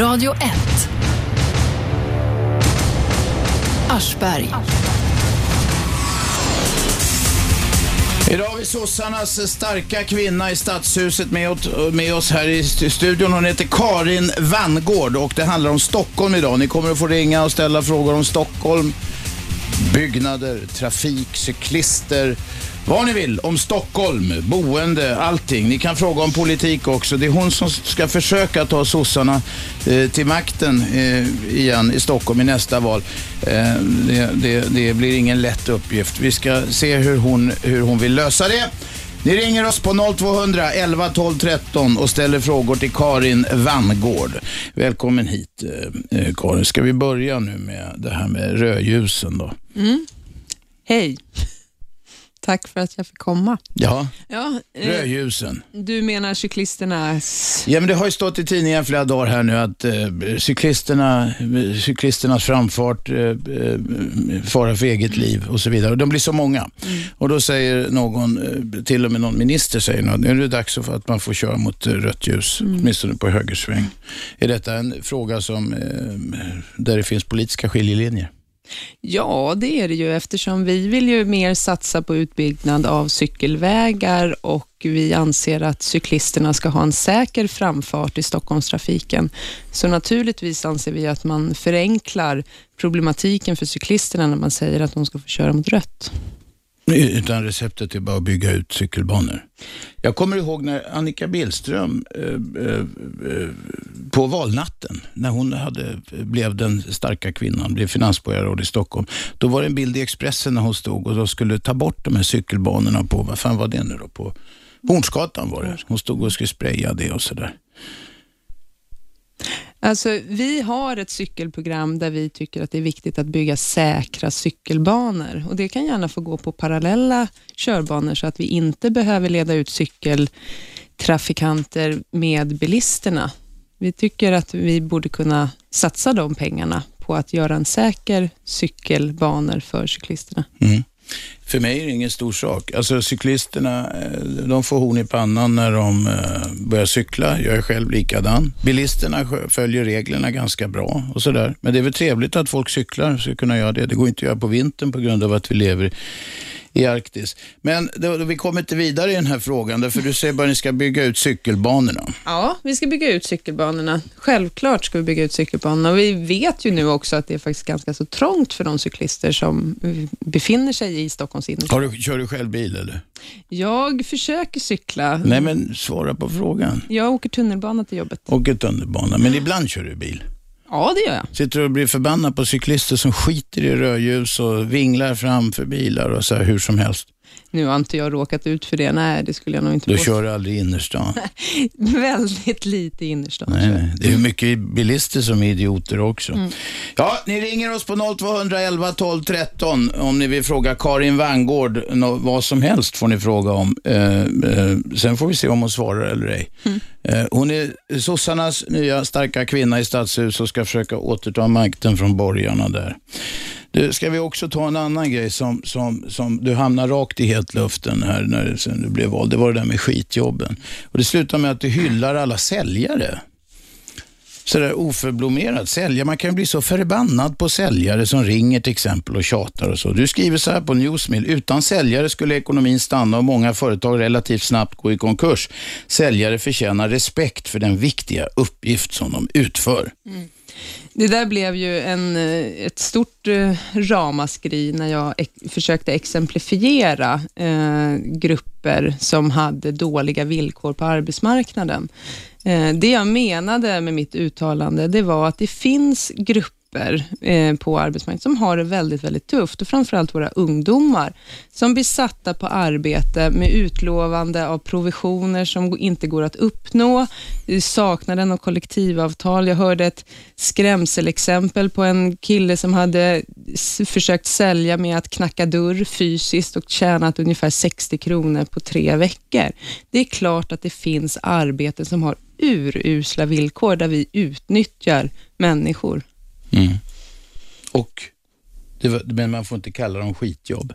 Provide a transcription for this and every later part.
Radio 1. Aschberg. Idag har vi sossarnas starka kvinna i Stadshuset med, med oss här i studion. Hon heter Karin Vangård och det handlar om Stockholm idag. Ni kommer att få ringa och ställa frågor om Stockholm, byggnader, trafik, cyklister, vad ni vill om Stockholm, boende, allting. Ni kan fråga om politik också. Det är hon som ska försöka ta sossarna eh, till makten eh, igen i Stockholm i nästa val. Eh, det, det, det blir ingen lätt uppgift. Vi ska se hur hon, hur hon vill lösa det. Ni ringer oss på 0200 11 12 13 och ställer frågor till Karin Vangård. Välkommen hit eh, eh, Karin. Ska vi börja nu med det här med rödljusen då? Mm. Hej. Tack för att jag fick komma. Ja, Ja, eh, rödljusen. du menar cyklisternas... Ja, men det har ju stått i tidningen flera dagar här nu att eh, cyklisterna, cyklisternas framfart, eh, eh, fara för eget liv och så vidare. Och de blir så många. Och då säger någon, eh, till och med någon minister säger något, nu är det dags för att man får köra mot rött ljus, åtminstone på högersväng. Är detta en fråga som, eh, där det finns politiska skiljelinjer? Ja, det är det ju eftersom vi vill ju mer satsa på utbyggnad av cykelvägar och vi anser att cyklisterna ska ha en säker framfart i Stockholmstrafiken. Så naturligtvis anser vi att man förenklar problematiken för cyklisterna när man säger att de ska få köra mot rött. Utan receptet är bara att bygga ut cykelbanor. Jag kommer ihåg när Annika Billström eh, eh, eh på valnatten, när hon hade, eh, blev den starka kvinnan, blev finansborgarråd i Stockholm. Då var det en bild i Expressen när hon stod och då skulle ta bort de här cykelbanorna på, vad fan var det nu då? På Hornsgatan var det. Hon stod och skulle spraya det och sådär. Alltså, vi har ett cykelprogram där vi tycker att det är viktigt att bygga säkra cykelbanor. Och Det kan gärna få gå på parallella körbanor så att vi inte behöver leda ut cykeltrafikanter med bilisterna. Vi tycker att vi borde kunna satsa de pengarna på att göra en säker cykelbanor för cyklisterna. Mm. För mig är det ingen stor sak. Alltså cyklisterna, eh, de får horn i pannan när de eh, börjar cykla. Jag är själv likadan. Bilisterna följer reglerna ganska bra och sådär. Men det är väl trevligt att folk cyklar, ska kunna göra det. Det går inte att göra på vintern på grund av att vi lever i Arktis. Men då, då vi kommer inte vidare i den här frågan, därför du säger bara att ni ska bygga ut cykelbanorna. Ja, vi ska bygga ut cykelbanorna. Självklart ska vi bygga ut cykelbanorna vi vet ju nu också att det är faktiskt ganska så trångt för de cyklister som befinner sig i Stockholms innerstad. Kör du själv bil eller? Jag försöker cykla. Nej, men svara på frågan. Jag åker tunnelbana till jobbet. Åker tunnelbana, men ibland kör du bil. Ja, det gör jag. Sitter du och blir förbannad på cyklister som skiter i rödljus och vinglar framför bilar och så här hur som helst. Nu har inte jag råkat ut för det. Nej, det skulle jag nog inte påstå. kör du aldrig innerstan. Väldigt lite innerstan. Nej. Det är mycket bilister som är idioter också. Mm. Ja, ni ringer oss på 0211 12 13 om ni vill fråga Karin Vangård vad som helst får ni fråga om. Eh, eh, sen får vi se om hon svarar eller ej. Mm. Eh, hon är sossarnas nya starka kvinna i stadshus och ska försöka återta makten från borgarna där. Du, ska vi också ta en annan grej som, som, som du hamnar rakt i hetluften här när sen du blev vald. Det var det där med skitjobben. Och det slutar med att du hyllar alla säljare. Sådär oförblommerat Säljare, Man kan ju bli så förbannad på säljare som ringer till exempel och tjatar och så. Du skriver så här på Newsmill. Utan säljare skulle ekonomin stanna och många företag relativt snabbt gå i konkurs. Säljare förtjänar respekt för den viktiga uppgift som de utför. Mm. Det där blev ju en, eh, ett stort eh, ramaskri när jag försökte exemplifiera eh, grupper som hade dåliga villkor på arbetsmarknaden. Eh, det jag menade med mitt uttalande, det var att det finns grupper eh, på arbetsmarknaden som har det väldigt, väldigt tufft och framförallt våra ungdomar som blir satta på arbete med utlovande av provisioner som inte går att uppnå, saknaden av kollektivavtal. Jag hörde ett skrämselexempel på en kille som hade försökt sälja med att knacka dörr fysiskt och tjänat ungefär 60 kronor på tre veckor. Det är klart att det finns arbeten som har urusla villkor där vi utnyttjar människor. Mm. Och var- men man får inte kalla dem skitjobb.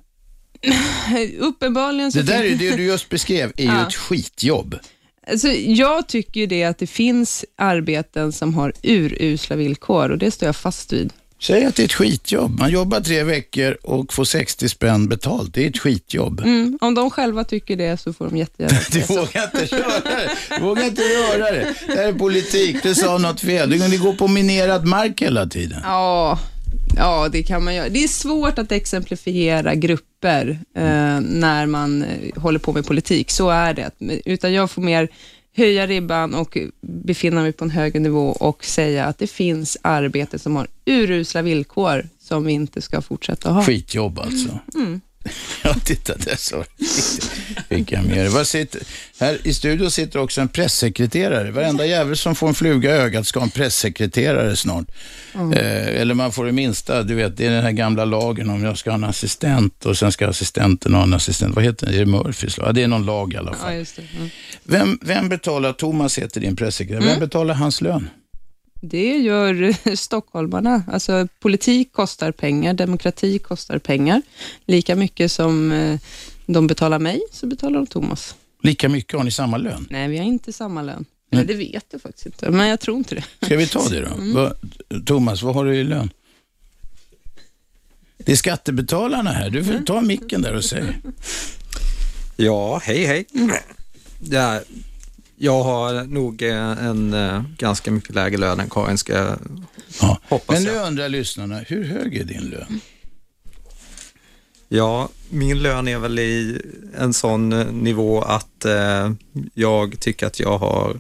Uppenbarligen så Det där är det du just beskrev är ju Ja. ett skitjobb. Alltså, jag tycker ju det att det finns arbeten som har urusla villkor och det står jag fast vid. Säg att det är ett skitjobb. Man jobbar tre veckor och får 60 spänn betalt. Det är ett skitjobb. Mm, om de själva tycker det så får de jättegärna Du vågar inte göra det. Du vågar inte göra det. Det här är politik. Du sa något fel. Du går på minerad mark hela tiden. Ja, ja, det kan man göra. Det är svårt att exemplifiera grupper eh, när man eh, håller på med politik. Så är det. Utan jag får mer höja ribban och befinna mig på en högre nivå och säga att det finns arbete som har urusla villkor som vi inte ska fortsätta ha. Skitjobb alltså. Mm. Ja, titta där så. Fick jag med Vad sitter, här i studion sitter också en pressekreterare. Varenda jävel som får en fluga i ögat ska ha en pressekreterare snart. Mm. Eh, eller man får det minsta, du vet, det är den här gamla lagen om jag ska ha en assistent och sen ska assistenten ha en assistent. Vad heter det? Är det Murphys lag? Ja, det är någon lag i alla fall. Ja, mm. vem, vem betalar, Thomas heter din pressekreterare, vem mm. betalar hans lön? Det gör stockholmarna. Alltså, politik kostar pengar, demokrati kostar pengar. Lika mycket som eh, de betalar mig, så betalar de Thomas. Lika mycket? Har ni samma lön? Nej, vi har inte samma lön. Eller det vet jag faktiskt inte, men jag tror inte det. Ska vi ta det då? Mm. Va, Thomas, vad har du i lön? Det är skattebetalarna här. Du får mm. ta micken där och säg. Ja, hej hej. Mm. Ja, jag har nog eh, en, eh, ganska mycket lägre lön än Karin, ska jag ja. hoppas Men nu jag. undrar lyssnarna, hur hög är din lön? Ja, min lön är väl i en sån eh, nivå att eh, jag tycker att jag har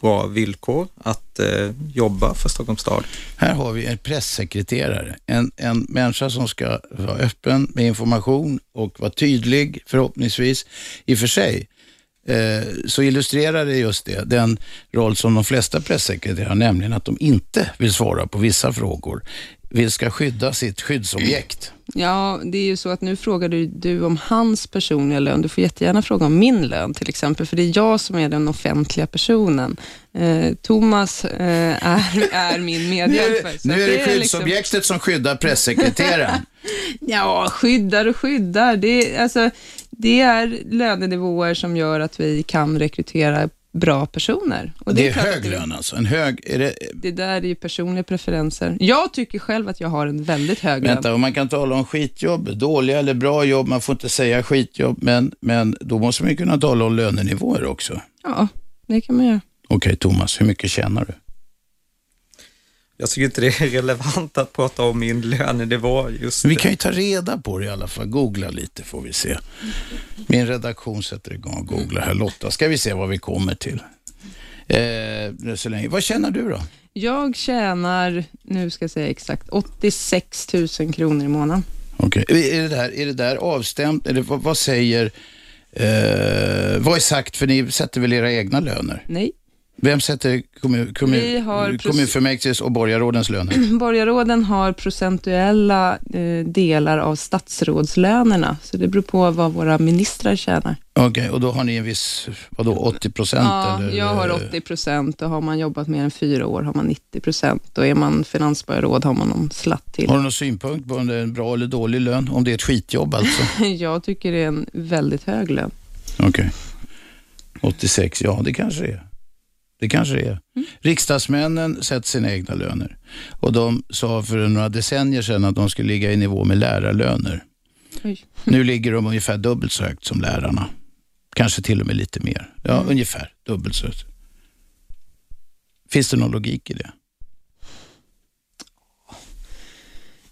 bra villkor att eh, jobba för Stockholms stad. Här har vi en pressekreterare, en, en människa som ska vara öppen med information och vara tydlig förhoppningsvis. I och för sig så illustrerar det just det, den roll som de flesta pressekreterare har, nämligen att de inte vill svara på vissa frågor, vill ska skydda sitt skyddsobjekt. Ja, det är ju så att nu frågar du, om hans personliga lön. Du får jättegärna fråga om min lön till exempel, för det är jag som är den offentliga personen. Eh, Thomas eh, är, är min medhjälpare. nu, nu är det, det skyddsobjektet liksom... som skyddar pressekreteraren. ja, skyddar och skyddar. Det, alltså, det är lönenivåer som gör att vi kan rekrytera bra personer. Det, det är, är hög lön alltså? En hög, det... det där är ju personliga preferenser. Jag tycker själv att jag har en väldigt hög Vänta, lön. man kan tala om skitjobb, dåliga eller bra jobb, man får inte säga skitjobb, men, men då måste man kunna tala om lönenivåer också. Ja, det kan man göra. Okej, okay, Thomas, hur mycket tjänar du? Jag tycker inte det är relevant att prata om min lönenivå just Vi kan ju ta reda på det i alla fall. Googla lite får vi se. Min redaktion sätter igång och googlar här. Lotta, ska vi se vad vi kommer till. Eh, så länge. Vad tjänar du då? Jag tjänar, nu ska jag säga exakt, 86 000 kronor i månaden. Okej, okay. är, det där, är det där avstämt, eller vad, vad säger, eh, vad är sagt, för ni sätter väl era egna löner? Nej. Vem sätter kommun, kommun, kommunfullmäktiges och borgarrådens löner? Borgarråden har procentuella eh, delar av statsrådslönerna, så det beror på vad våra ministrar tjänar. Okej, okay, och då har ni en viss, vadå, 80 procent? Ja, eller? jag har 80 procent och har man jobbat mer än fyra år har man 90 procent och är man finansborgarråd har man någon slatt till. Har du någon synpunkt på om det är en bra eller dålig lön? Om det är ett skitjobb alltså? jag tycker det är en väldigt hög lön. Okej. Okay. 86, ja det kanske det är. Det kanske det är. Mm. Riksdagsmännen sätter sina egna löner. Och de sa för några decennier sedan att de skulle ligga i nivå med lärarlöner. Oj. Nu ligger de ungefär dubbelt så högt som lärarna. Kanske till och med lite mer. Ja, mm. ungefär dubbelt så högt. Finns det någon logik i det?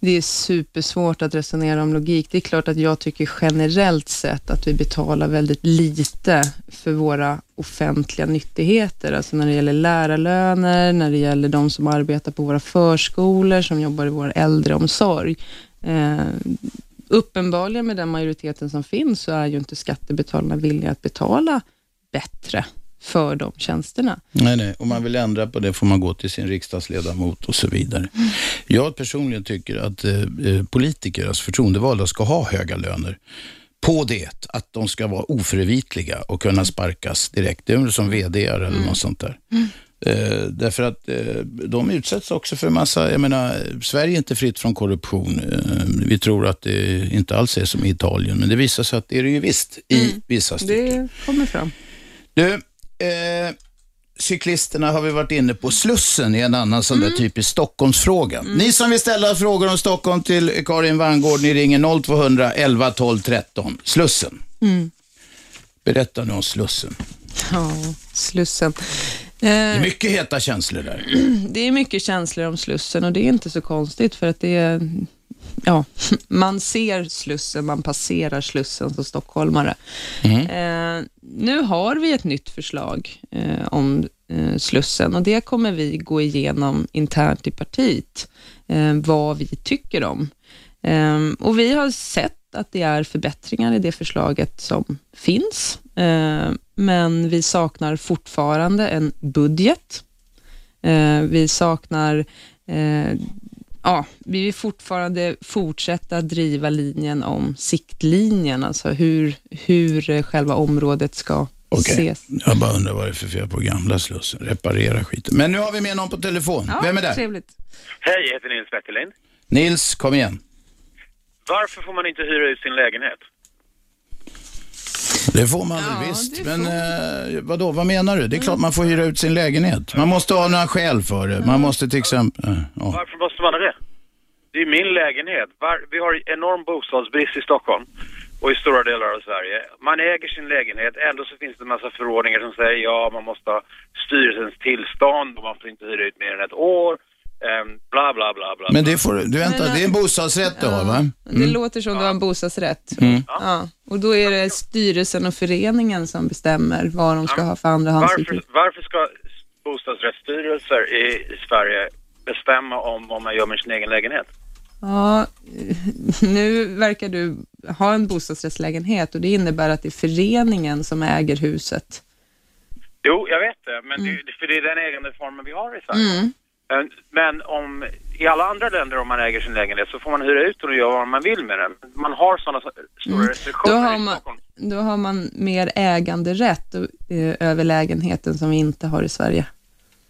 Det är supersvårt att resonera om logik. Det är klart att jag tycker generellt sett att vi betalar väldigt lite för våra offentliga nyttigheter, alltså när det gäller lärarlöner, när det gäller de som arbetar på våra förskolor, som jobbar i vår äldreomsorg. Eh, uppenbarligen med den majoriteten som finns så är ju inte skattebetalarna villiga att betala bättre för de tjänsterna. Nej, nej. Om man vill ändra på det får man gå till sin riksdagsledamot och så vidare. Mm. Jag personligen tycker att eh, eh, politiker, alltså förtroendevalda, ska ha höga löner på det att de ska vara oförvitliga och kunna sparkas direkt. Det är som vd eller mm. något sånt där. Mm. Eh, därför att eh, de utsätts också för massa, jag menar, Sverige är inte fritt från korruption. Eh, vi tror att det inte alls är som i Italien, men det visar sig att det är det ju visst i mm. vissa stycken. Det kommer fram. Du, eh, cyklisterna har vi varit inne på. Slussen är en annan sån där typisk Stockholmsfråga. Ni som vill ställa frågor om Stockholm till Karin Vangård, ni ringer 0200 11 12 13. Slussen. Berätta nu om Slussen. Ja, Slussen. Det Eh, är mycket heta känslor där. det är mycket känslor om Slussen och det är inte så konstigt för att det är, ja, man ser Slussen, man passerar Slussen som stockholmare. Eh, nu har vi ett nytt förslag eh, om eh, Slussen och det kommer vi gå igenom internt i partiet, eh, vad vi tycker om. Eh, och vi har sett att det är förbättringar i det förslaget som finns, eh, men vi saknar fortfarande en budget. Vi saknar, ja, vi vill fortfarande fortsätta driva linjen om siktlinjen, alltså hur, hur eh, själva området ska Okej. ses. Jag bara undrar vad det är för fel på gamla Slussen. Reparera skiten. Men nu har vi med någon på telefon. Ja, Vem är där? Trevligt. Hej, jag heter Nils Wetterlind. Nils, kom igen. Varför får man inte hyra ut sin lägenhet? Det får man Ja, väl visst. det Men får- eh, vadå, vad menar du? Det är klart man får hyra ut sin lägenhet. Man måste ha några skäl för det. Man måste till exempel... eh, Ja. Varför måste man ha det? Det är min lägenhet. Vi har enorm bostadsbrist i Stockholm och i stora delar av Sverige. Man äger sin lägenhet, ändå så finns det en massa förordningar som säger ja, man måste ha styrelsens tillstånd och man får inte hyra ut mer än ett år. Ehm, bla, bla, bla, bla. Men det får du, vänta, det är en bostadsrätt du har va? Det låter som du har en bostadsrätt. Mm. Ja. Och då är det styrelsen och föreningen som bestämmer vad de ska ha för andrahandshyra. varför, varför ska bostadsrättsstyrelser i, i Sverige bestämma om vad man gör med sin egen lägenhet? Ja, nu verkar du ha en bostadsrättslägenhet och det innebär att det är föreningen som äger huset. Jo, jag vet det, men det, för det är den ägandeformen vi har i Sverige. Mm. Men- Men om, i alla andra länder om man äger sin lägenhet så får man hyra ut den och göra vad man vill med den. Man har sådana stora restriktioner Mm. Då har, i man, Stockholm. då har man mer äganderätt eh, över lägenheten som vi inte har i Sverige.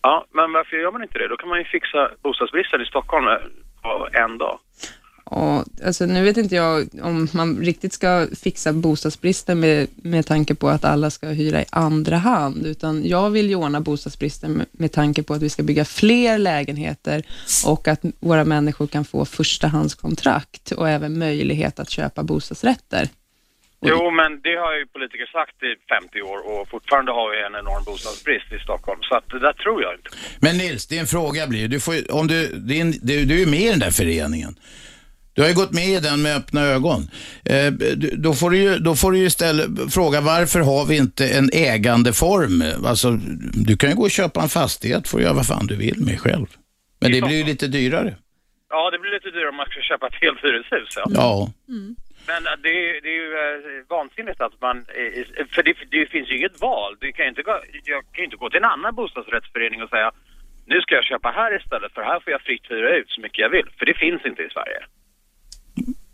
Ja, men varför gör man inte det? Då kan man ju fixa bostadsbristen i Stockholm eh, på en dag. Och, alltså, nu vet inte jag om man riktigt ska fixa bostadsbristen med, med tanke på att alla ska hyra i andra hand, utan jag vill ju ordna bostadsbristen med, med tanke på att vi ska bygga fler lägenheter och att våra människor kan få förstahandskontrakt och även möjlighet att köpa bostadsrätter. Jo, men det har ju politiker sagt i 50 år och fortfarande har vi en enorm bostadsbrist i Stockholm. Så att det där tror jag inte. Men Nils, din fråga blir, du, får, om du, din, du, du är ju med i den där föreningen. Du har ju gått med i den med öppna ögon. Eh, då, får du ju, då får du ju ställa, fråga varför har vi inte en ägandeform? Alltså, du kan ju gå och köpa en fastighet, får göra vad fan du vill med själv. Men det blir ju lite dyrare. Ja, det blir lite dyrare om man ska köpa ett helt hyreshus. Ja. Ja. Men eh, det är, det är ju eh, vansinnigt att man... eh, För det, det finns ju inget val. Du kan ju inte gå, jag kan ju inte gå till en annan bostadsrättsförening och säga nu ska jag köpa här istället för här får jag fritt hyra ut så mycket jag vill. För det finns inte i Sverige.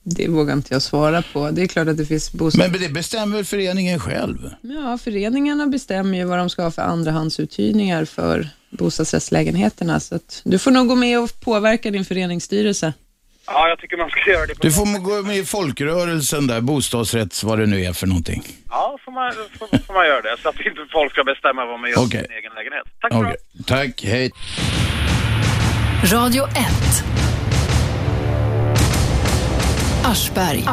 Det vågar inte jag svara på. Det är klart att det finns bostads... Men det bestämmer väl föreningen själv? Ja, föreningarna bestämmer ju vad de ska ha för andrahandsuthyrningar för bostadsrättslägenheterna, så att du får nog gå med och påverka din föreningsstyrelse. Ja, jag tycker man ska göra det på Du får gå med i folkrörelsen där, bostadsrätts, vad det nu är för någonting. Ja, får man, får, får man göra det. Så att inte folk ska bestämma vad man gör Okej. sin egen lägenhet. Tack Okej, Tack, hej. Radio 1. Aschberg.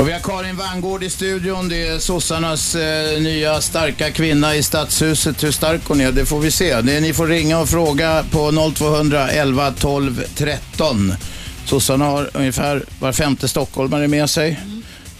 Och vi har Karin Vangård i studion. Det är sossarnas eh, nya starka kvinna i stadshuset. Hur stark hon är, det får vi se. Det ni får ringa och fråga på 0200 11 12 13. Sossarna har ungefär var femte stockholmare med sig.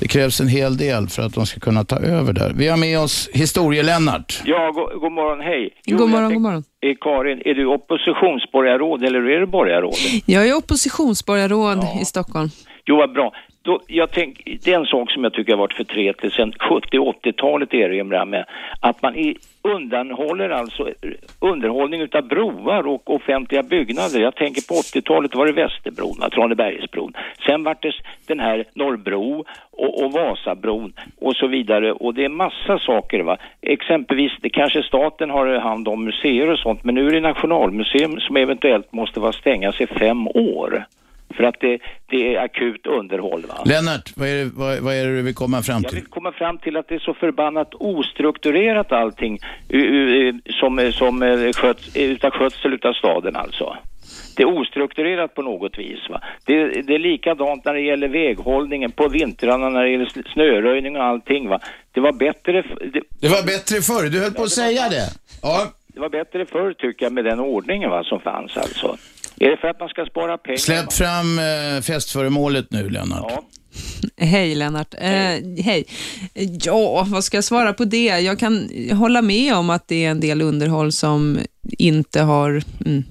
Det krävs en hel del för att de ska kunna ta över där. Vi har med oss historie-Lennart. Ja, god, god morgon, hej. God jag morgon, god morgon. Eh, Karin, är du oppositionsborgarråd eller är du borgarråd? Jag är oppositionsborgarråd i Stockholm. Jo, vad bra. Då, jag tänk, det är en sak som jag tycker har varit förtretlig sedan 70-80-talet erinrar med. Att man i, undanhåller alltså underhållning utav broar och offentliga byggnader. Jag tänker på 80-talet var det Västerbron, Tranebergsbron. Sen var det den här Norrbro och, och Vasabron och så vidare. Och det är massa saker va. Exempelvis, det kanske staten har hand om museer och sånt, men nu är det Nationalmuseum som eventuellt måste vara stängas i fem år. För att det, det är akut underhåll. Va? Lennart, vad är, det, vad, vad är det du vill komma fram Jag till? vill komma fram till att det är så förbannat ostrukturerat allting som, som eh, sköts, utav skötsel utav staden alltså. Det är ostrukturerat på något vis. Va? Det, det är likadant när det gäller väghållningen på vintrarna, när det gäller sn- snöröjning och allting. Va? Det var bättre, det, Det var bättre förr, du höll på att säga det. Ja, det var bättre förr tycker jag med den ordningen va, som fanns alltså. Är det för att man ska spara pengar? släpp fram eh, festföremålet nu, Lennart. Ja. Hej Lennart. Eh, hej. Ja, vad ska jag svara på det? Jag kan hålla med om att det är en del underhåll som inte har mm,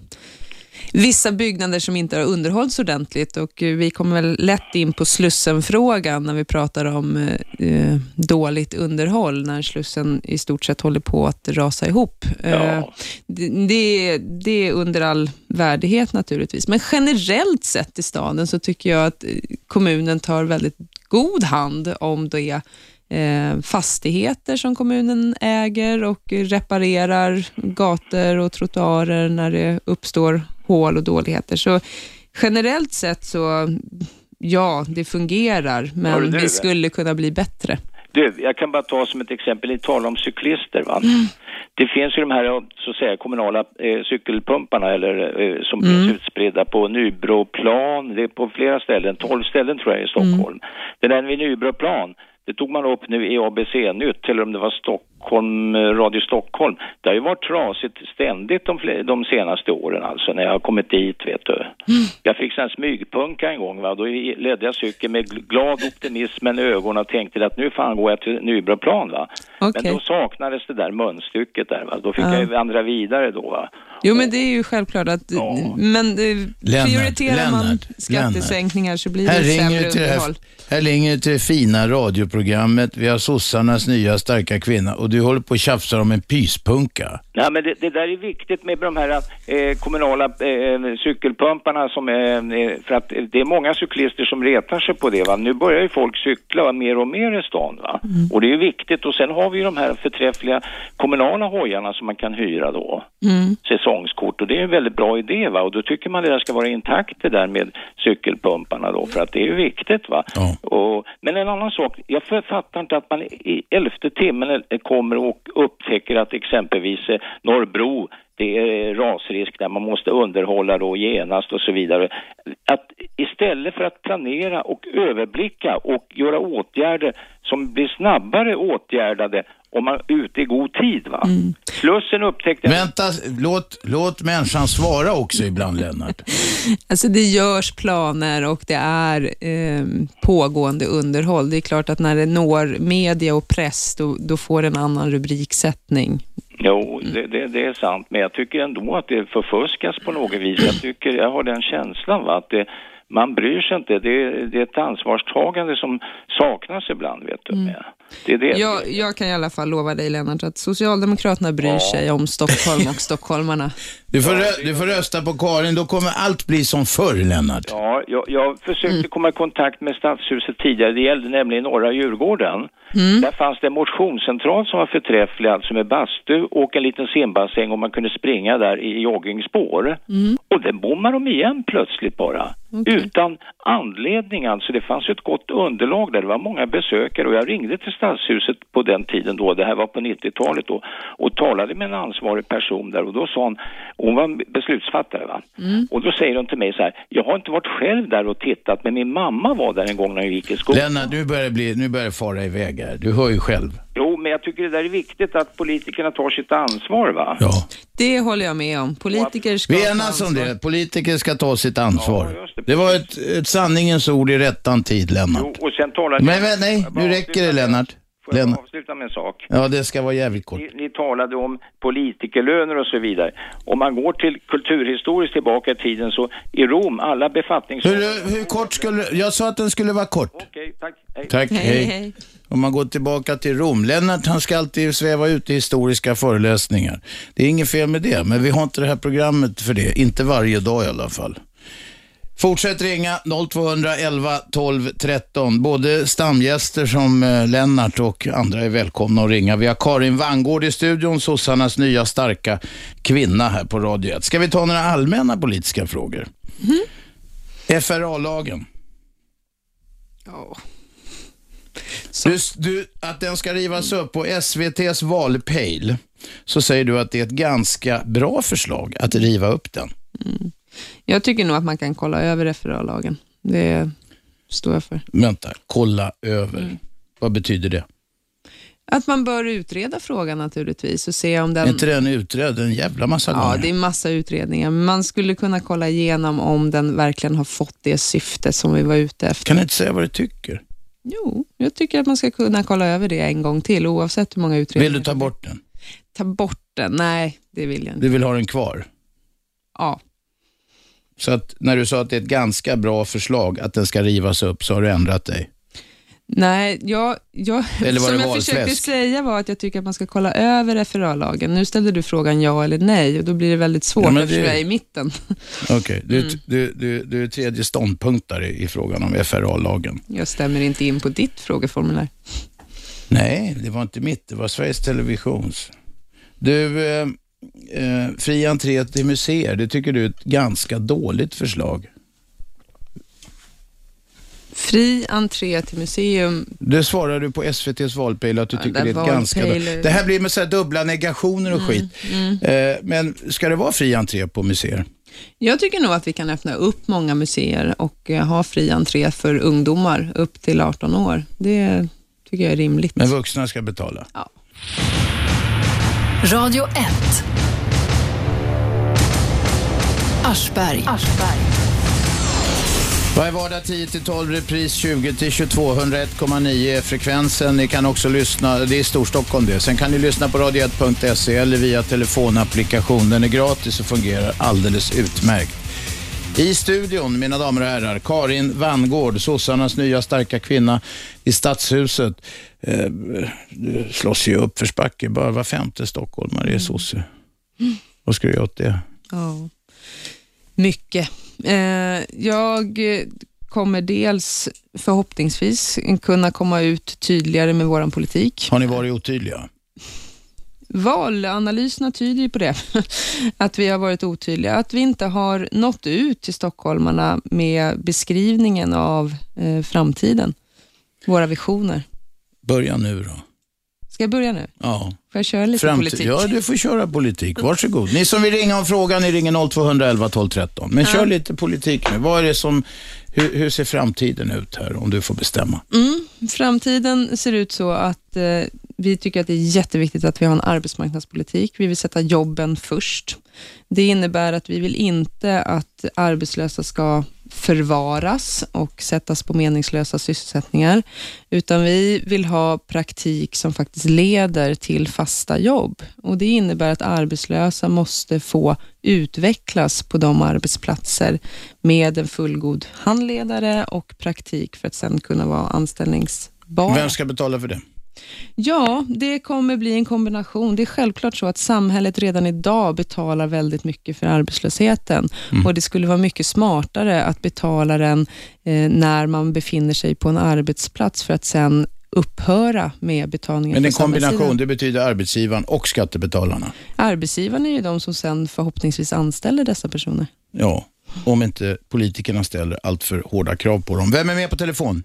vissa byggnader som inte har underhållits ordentligt och eh, vi kommer väl lätt in på Slussen-frågan när vi pratar om eh, dåligt underhåll när Slussen i stort sett håller på att rasa ihop. Eh, Ja. det, det, det är under all värdighet naturligtvis, men generellt sett i staden så tycker jag att eh, kommunen tar väldigt god hand om det eh, fastigheter som kommunen äger och reparerar gator och trottoarer när det uppstår hål och dåligheter. Så generellt sett så, ja, det fungerar, men det skulle kunna bli bättre. Du, jag kan bara ta som ett exempel, ni talar om cyklister va? Det finns ju de här så att säga kommunala eh, cykelpumparna eller eh, som finns utspridda på Nybroplan, det är på flera ställen, 12 ställen tror jag i Stockholm. Det där vid Nybroplan, det tog man upp nu i ABC-nytt, eller om det var Stockholm, eh, Radio Stockholm. Det har ju varit trasigt ständigt de, de senaste åren alltså, när jag har kommit dit vet du. Jag fick här smygpunka en gång va, då ledde jag cykeln med gl- glad optimism i ögonen och tänkte att nu fan går jag till Nybroplan va. Okej. Men då saknades det där munstycket där va, då fick Ja. jag ju vandra vidare då va. Jo, men det är ju självklart att, Ja. men eh, Lennart, prioriterar man Lennart, skattesänkningar så blir Här det ringer, sämre det här, underhåll. här ringer du till det fina radioprogrammet. Vi har sossarnas nya starka kvinna och du håller på och tjafsar om en pyspunka. Ja, men det, det där är viktigt med de här eh, kommunala eh, cykelpumparna som är, eh, för att det är många cyklister som retar sig på det va. Nu börjar ju folk cykla mer och mer i stan va. Och det är viktigt och sen har vi ju de här förträffliga kommunala hojarna som man kan hyra då. Säsongskort och det är en väldigt bra idé va och då tycker man det där ska vara intakt det där med cykelpumparna då för att det är ju viktigt va. Ja. Och, men en annan sak, jag fattar inte att man i elfte timmen eh, kommer och upptäcker att exempelvis eh, Norrbro det är rasrisk där man måste underhålla då genast och så vidare. Att istället för att planera och överblicka och göra åtgärder som blir snabbare åtgärdade om man är ute i god tid va. Slussen upptäckte... Vänta, låt, låt människan svara också ibland, Lennart. Alltså det görs planer och det är eh, pågående underhåll. Det är klart att när det når media och press, då, då får det en annan rubriksättning. Jo, det, det, det är sant, men jag tycker ändå att det förfuskas på något vis. Jag tycker, jag har den känslan va, att det, man bryr sig inte. Det, det är ett ansvarstagande som saknas ibland, vet du. Med. Det är det. Jag, jag kan i alla fall lova dig Lennart att Socialdemokraterna bryr Ja. sig om Stockholm och stockholmarna. Du får, rö- du får rösta på Karin, då kommer allt bli som förr, Lennart. Ja, jag, jag försökte komma i kontakt med Stadshuset tidigare. Det gällde nämligen norra Djurgården. Där fanns det en motionscentral som var förträfflig, alltså med bastu och en liten simbassäng och man kunde springa där i joggingspår. Och det bommar de igen plötsligt bara. Utan anledning alltså. Det fanns ju ett gott underlag där. Det var många besökare och jag ringde till Stadshuset på den tiden då, det här var på 90-talet då, och talade med en ansvarig person där och då sa hon, hon var beslutsfattare va, och då säger hon till mig så här, jag har inte varit själv där och tittat men min mamma var där en gång när jag gick i skolan. Lennart, nu börjar, det bli, nu börjar det fara iväg här. Du hör ju själv. Jo, men jag tycker det där är viktigt att politikerna tar sitt ansvar va. Ja. Det håller jag med om. Politiker ska Vi ta enas om ansvar. det. Politiker ska ta sitt ansvar. Ja, just det. det var ett, ett sanningens ord i rättan tid, Jo, Lennart. och sen talade Men, men nej, nu räcker det, Lennart. Får jag Lennart. avsluta med en sak? Ja, det ska vara jävligt kort. Ni, ni talade om politikerlöner och så vidare. Om man går till kulturhistoriskt tillbaka i tiden så i Rom, alla befattningshavare... Hur, hur kort skulle... Jag sa att den skulle vara kort. Okej, tack. Hej. Tack, Hej, hej. hej. Om man går tillbaka till Rom. Lennart han ska alltid sväva ut i historiska föreläsningar. Det är inget fel med det, men vi har inte det här programmet för det. Inte varje dag i alla fall. Fortsätt ringa 0211 12 13. Både stamgäster som eh, Lennart och andra är välkomna att ringa. Vi har Karin Vangård i studion, sossarnas nya starka kvinna här på Radio 1. Ska vi ta några allmänna politiska frågor? FRA-lagen. Ja. Du, du, att den ska rivas upp på SVTs valpejl så säger du att det är ett ganska bra förslag att riva upp den. Jag tycker nog att man kan kolla över FRA-lagen. Det står jag för. Vänta, kolla över. Vad betyder det? Att man bör utreda frågan naturligtvis och se om Är den... inte den utredd en jävla massa Ja, gånger? det är massa utredningar. Man skulle kunna kolla igenom om den verkligen har fått det syfte som vi var ute efter. Kan du inte säga vad du tycker? Jo, jag tycker att man ska kunna kolla över det en gång till, oavsett hur många utredningar. Vill du ta bort den? Ta bort den? Nej, det vill jag inte. Du vill ha den kvar? Ja, Så att när du sa att det är ett ganska bra förslag att den ska rivas upp så har du ändrat dig? Nej, jag, jag, Eller var som det jag valfläsk? försökte säga var att jag tycker att man ska kolla över FRA-lagen. Nu ställde du frågan ja eller nej och då blir det väldigt svårt Ja, eftersom jag är i mitten. Okej, du, Mm. du, du, du är tredje ståndpunktare i frågan om FRA-lagen. Jag stämmer inte in på ditt frågeformulär. Nej, det var inte mitt, det var Sveriges Televisions. Du, eh, fri entré till museer, det tycker du är ett ganska dåligt förslag. Fri entré till museum. Det svarar du på SVTs valpejl att du Ja, tycker det är ett ganska är- Det här blir med så dubbla negationer och skit. Eh, men ska det vara fri entré på museer? Jag tycker nog att vi kan öppna upp många museer och eh, ha fri entré för ungdomar upp till 18 år. Det tycker jag är rimligt. Men vuxna ska betala. Ja. Radio 1. Aschberg. Varje vardag 10-12, repris 20-22, 101,9 är frekvensen. Ni kan också lyssna, det är Storstockholm det. Sen kan ni lyssna på radio1.se eller via telefonapplikation. Den är gratis och fungerar alldeles utmärkt. I studion, mina damer och herrar, Karin Vangård, sossarnas nya starka kvinna i Stadshuset. Eh, du slåss ju upp för spacke, bara var femte stockholmare är sosse. Vad ska du göra åt det? Ja. Mycket. Eh, jag kommer dels förhoppningsvis kunna komma ut tydligare med vår politik. Har ni varit otydliga? Valanalyserna tyder ju på det, att vi har varit otydliga, att vi inte har nått ut till stockholmarna med beskrivningen av eh, framtiden, våra visioner. Börja nu då. Ska jag börja nu? Ja. Får jag köra lite Framtid. politik? Ja, du får köra politik. Varsågod. Ni som vill ringa om frågan, ni ringer 0211 12 13. Men kör lite politik nu. Vad är det som, hur, hur ser framtiden ut här, om du får bestämma? Mm, framtiden ser ut så att eh, vi tycker att det är jätteviktigt att vi har en arbetsmarknadspolitik. Vi vill sätta jobben först. Det innebär att vi vill inte att arbetslösa ska förvaras och sättas på meningslösa sysselsättningar, utan vi vill ha praktik som faktiskt leder till fasta jobb. Och Det innebär att arbetslösa måste få utvecklas på de arbetsplatser med en fullgod handledare och praktik för att sen kunna vara anställningsbara. Vem ska betala för det? Ja, det kommer bli en kombination. Det är självklart så att samhället redan idag betalar väldigt mycket för arbetslösheten och det skulle vara mycket smartare att betala den eh, när man befinner sig på en arbetsplats för att sen upphöra med betalningen Men en kombination, det betyder arbetsgivaren och skattebetalarna. Arbetsgivarna är ju de som sen förhoppningsvis anställer dessa personer. Ja, om inte politikerna ställer allt för hårda krav på dem. Vem är med på telefon?